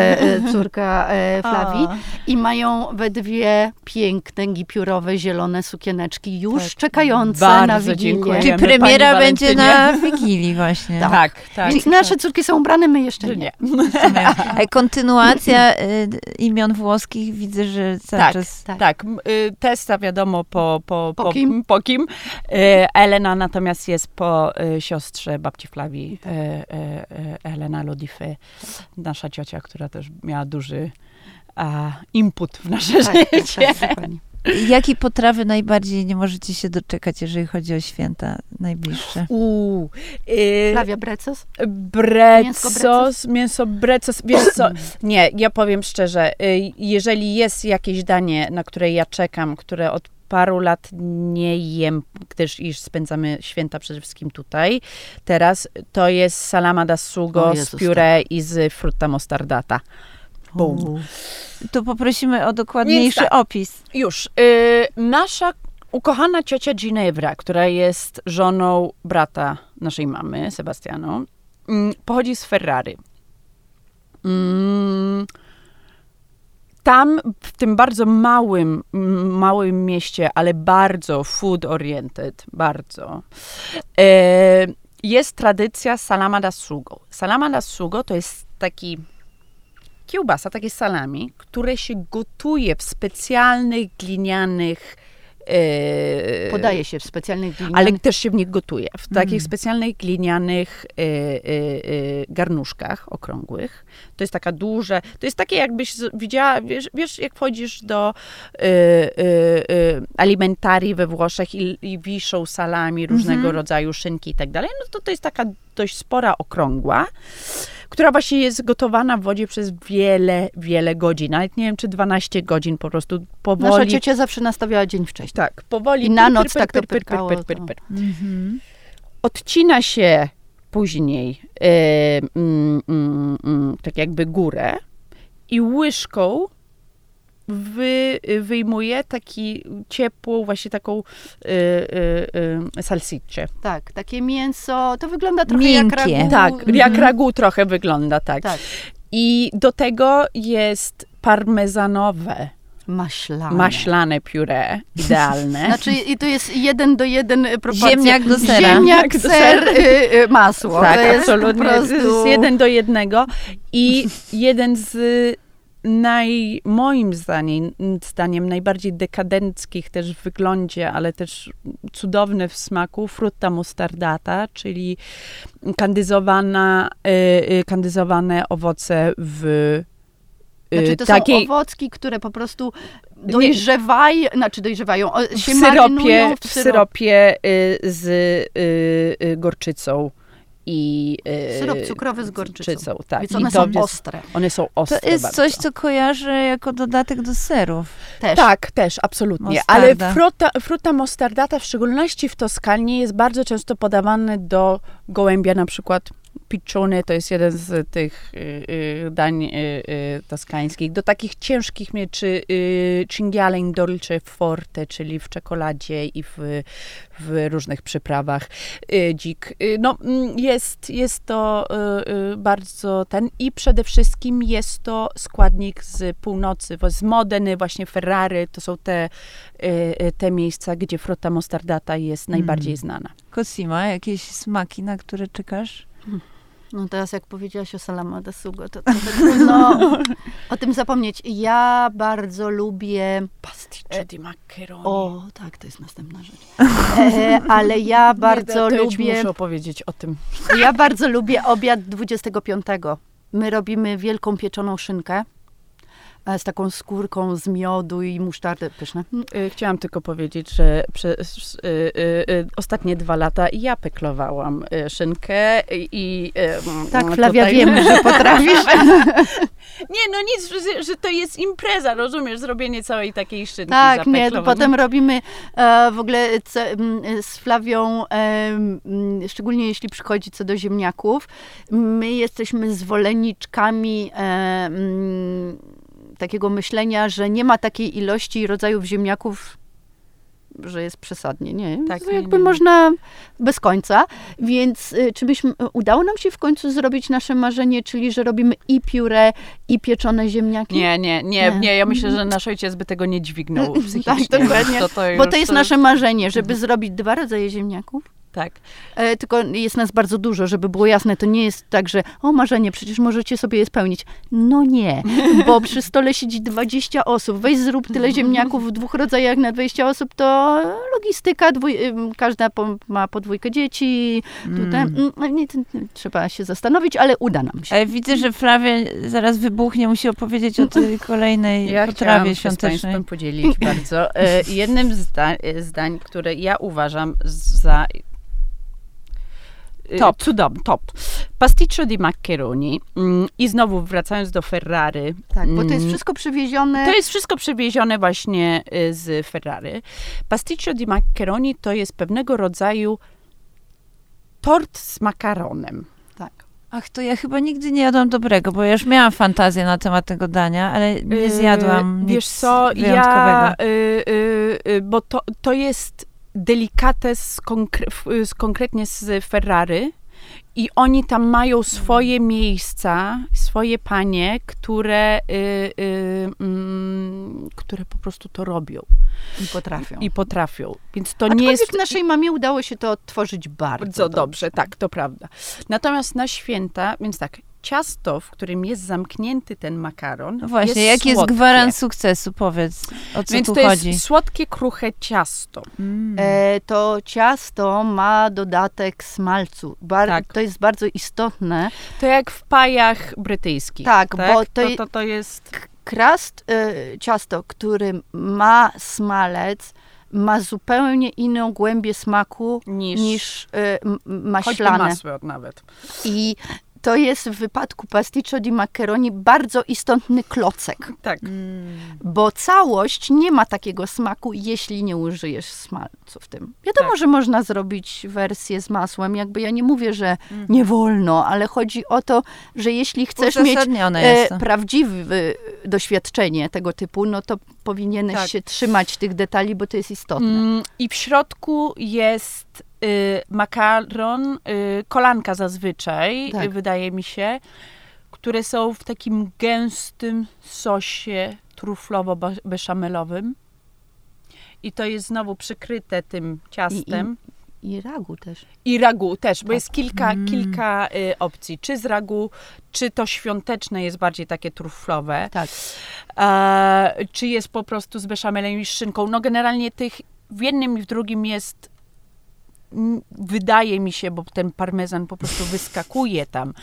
córka e, Flavii. O. I mają we dwie piękne, gipiurowe, zielone sukieneczki, już Tak. czekające Bardzo na Wigilię. Wiemy, premiera będzie na Wigilii właśnie. Tak, tak. Więc nasze córki są ubrane, my jeszcze nie. nie. A kontynuacja y, imion włoskich widzę, że cały Tak, czas... tak. Tak, y, Testa wiadomo po, po, Po kim? po kim. Y, Elena natomiast jest po y, siostrze babci Flavii, Tak. y, y, y, Elena Lodify, nasza ciocia, która też miała duży a, input w nasze Tak, życie. tak, tak. Jakiej potrawy najbardziej nie możecie się doczekać, jeżeli chodzi o święta najbliższe? Uuu, y, Flavia Brecos? Brecos, mięso brecos, wiesz co, nie, ja powiem szczerze, y, jeżeli jest jakieś danie, na które ja czekam, które od paru lat nie jem, gdyż iż spędzamy święta przede wszystkim tutaj, teraz to jest salama da sugo z pióre i z frutta mostardata. Bum. U. To poprosimy o dokładniejszy tak. opis. Już. Y, nasza ukochana ciocia Ginevra, która jest żoną brata naszej mamy, Sebastiano, mm, pochodzi z Ferrari. Mm, tam, w tym bardzo małym, małym mieście, ale bardzo food oriented, bardzo, e, jest tradycja salama da sugo. Salama da sugo to jest taki kiełbasa, takie salami, które się gotuje w specjalnych glinianych e, Podaje się w specjalnych glinianych... ale też się w nich gotuje. W takich Mm. specjalnych glinianych y, y, y, garnuszkach okrągłych. To jest taka duże, to jest takie jakbyś widziała, wiesz, wiesz jak wchodzisz do alimentarii we Włoszech i, i wiszą salami różnego Mhm. rodzaju szynki i tak dalej, no to to jest taka dość spora okrągła, która właśnie jest gotowana w wodzie przez wiele, wiele godzin. Nawet nie wiem, czy 12 godzin po prostu powoli. Nasza ciocia zawsze nastawiała dzień wcześniej. tak, powoli. I na noc tak to pyr, pyr, pyr, pyrkało, pyr. Mhm. odcina się później mm, mm, mm, tak jakby górę i łyżką wy, wyjmuje taki ciepłą, właśnie taką y, y, y, salsicę. Tak, takie mięso, to wygląda trochę Miękkie. jak ragu. Tak, Mhm. jak ragu trochę wygląda, tak. Tak, I do tego jest parmezanowe, maślane. maślane pióre, idealne. Znaczy, i to jest jeden do jeden proporcja. Ziemniak do sera. Ziemniak, do ser, y, y, masło. Tak, to jest absolutnie. po prostu... To jest jeden do jednego. I jeden z naj, moim zdaniem, zdaniem najbardziej dekadenckich też w wyglądzie, ale też cudowny w smaku, frutta mostardata, czyli kandyzowana, y, y, kandyzowane owoce w y, Znaczy, to takiej są owocki, które po prostu dojrzewają, znaczy dojrzewają, o, w się syropie, w syropie y, z y, y, gorczycą i y, Syrop cukrowy z gorczycą. tak. Więc I one to są jest- ostre. One są To ostre jest bardzo. coś, co kojarzę jako dodatek do serów. Też. Tak, też, absolutnie. Mostarda. Ale frutta, frutta mostardata, w szczególności w Toskanii, jest bardzo często podawane do gołębia, na przykład piccione, to jest jeden z tych y, y, dań y, y, toskańskich, do takich ciężkich mieczy y, cinghiale in dolce forte, czyli w czekoladzie i w, w różnych przyprawach y, dzik. Y, no, mm, jest, jest to bardzo ten i przede wszystkim jest to składnik z północy, z Modeny, właśnie Ferrary, to są te, te miejsca, gdzie frutta mostardata jest najbardziej znana. Cosima, jakieś smaki, na które czekasz? No teraz jak powiedziałaś o salama de sugo, to trochę trudno o tym zapomnieć. Ja bardzo lubię... Pasticcio di maccheroni. O, tak, to jest następna rzecz. E, ale ja bardzo to ci lubię... muszę opowiedzieć o tym. Ja bardzo lubię obiad 25. My robimy wielką pieczoną szynkę z taką skórką z miodu i musztardy. Pyszne. Y, Chciałam tylko powiedzieć, że przez y, y, y, ostatnie dwa lata ja peklowałam y, szynkę i... y, Tak, mm, Flavia, tutaj- wiemy, że potrafisz. Nie, no nic, że, że to jest impreza, rozumiesz, zrobienie całej takiej szynki Tak, nie, zapeklowanej. potem robimy e, w ogóle m, z Flawią, e, m, szczególnie jeśli przychodzi co do ziemniaków, my jesteśmy zwolenniczkami e, m, takiego myślenia, że nie ma takiej ilości rodzajów ziemniaków, że jest przesadnie, nie? Tak, To nie, jakby nie, można bez końca, więc y, czy byśmy, udało nam się w końcu zrobić nasze marzenie, czyli że robimy i pióre, i pieczone ziemniaki? Nie, nie, nie, Nie. nie, ja myślę, że nasz ojciec by tego nie dźwignął psychicznie. Tak, dokładnie. To, to Bo to jest nasze marzenie, żeby zrobić dwa rodzaje ziemniaków. Tak. E, tylko jest nas bardzo dużo, żeby było jasne. To nie jest tak, że o marzenie, przecież możecie sobie je spełnić. No nie, bo przy stole siedzi 20 osób. Weź zrób tyle ziemniaków w dwóch rodzajach na 20 osób, to logistyka, dwój, ym, każda po, ma podwójkę dzieci. Tutaj, mm. nie, to, nie, trzeba się zastanowić, ale uda nam się. Ale widzę, że Flavia zaraz wybuchnie, musi opowiedzieć o tej kolejnej Ja potrawie chciałam się z świątecznej. Państwem podzielić bardzo. E, jednym z zdań, e, zdań, które ja uważam za Top. Cudowny, top. Pasticcio di maccheroni. Mm, I znowu wracając do Ferrari. Tak, bo to jest mm, wszystko przywiezione. To jest wszystko przywiezione właśnie y, z Ferrari. Pasticcio di maccheroni to jest pewnego rodzaju tort z makaronem. Tak. Ach, to ja chyba nigdy nie jadłam dobrego, bo ja już miałam fantazję na temat tego dania, ale nie Yy, zjadłam Wiesz nic co, wyjątkowego. ja, y, y, y, bo to, to jest delikates konkre- z, konkretnie z Ferrari i oni tam mają swoje miejsca, swoje panie, które, y, y, mm, które po prostu to robią I potrafią. i potrafią. Więc to Aczkolwiek nie jest naszej mamie udało się to odtworzyć bardzo, bardzo dobrze, tak, to prawda. Natomiast na święta, więc tak, ciasto, w którym jest zamknięty ten makaron, No właśnie, jest jaki jest słodkie. gwarant sukcesu? Powiedz, o co Więc tu to chodzi. jest słodkie, kruche ciasto. Mm. E, to ciasto ma dodatek smalcu. Bar- Tak. To jest bardzo istotne. To jak w pajach brytyjskich. Tak, bo to to, to, to jest... Krast e, ciasto, który ma smalec, ma zupełnie inną głębię smaku Niż, niż choćby maślane. masło nawet. I to jest w wypadku pasticcio di maccheroni bardzo istotny klocek, Tak. Mm. bo całość nie ma takiego smaku, jeśli nie użyjesz smalcu w tym. Wiadomo, Tak. że można zrobić wersję z masłem, jakby ja nie mówię, że Mhm. nie wolno, ale chodzi o to, że jeśli chcesz mieć e, prawdziwe doświadczenie tego typu, no to powinieneś Tak. się trzymać tych detali, bo to jest istotne. Mm, I w środku jest makaron, y, kolanka zazwyczaj, Tak. y, wydaje mi się, które są w takim gęstym sosie truflowo-beszamelowym. I to jest znowu przykryte tym ciastem. I ragu też. I ragu też, bo Tak. jest kilka, Mm. kilka y, opcji. Czy z ragu, czy to świąteczne jest bardziej takie truflowe, Tak. e, czy jest po prostu z beszamelem i szynką. No generalnie tych w jednym i w drugim jest wydaje mi się, bo ten parmezan po prostu wyskakuje tam,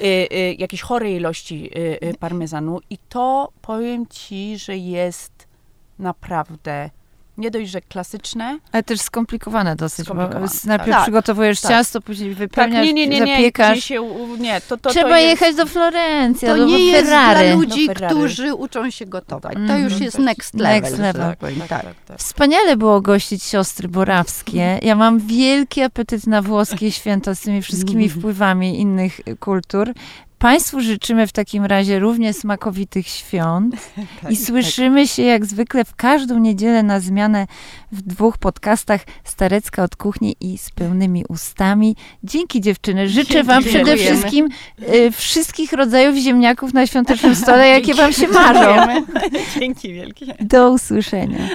y, y, jakieś chore ilości y, parmezanu i to powiem ci, że jest naprawdę nie dość, że klasyczne, Ale też skomplikowane dosyć, Skomplikowane, bo najpierw tak. przygotowujesz Tak. ciasto, później tak, wypełniasz, nie, nie, nie, nie, zapiekasz. się, nie, to, to, Trzeba to jest, jechać do Florencji, To nie jest dla ludzi, Ferrari. którzy uczą się gotować. To Mhm. już jest next level. Next level. tak powiem. Tak. tak. Wspaniale było gościć siostry Borawskie. Ja mam wielki apetyt na włoskie święta z tymi wszystkimi Mhm. wpływami innych kultur. Państwu życzymy w takim razie równie smakowitych świąt Tak, i słyszymy się jak zwykle w każdą niedzielę na zmianę w dwóch podcastach Starecka od kuchni i z pełnymi ustami. Dzięki dziewczyny. Życzę wam przede wszystkim y, wszystkich rodzajów ziemniaków na świątecznym stole, jakie wam się marzą. Dzięki wielkie. Do usłyszenia.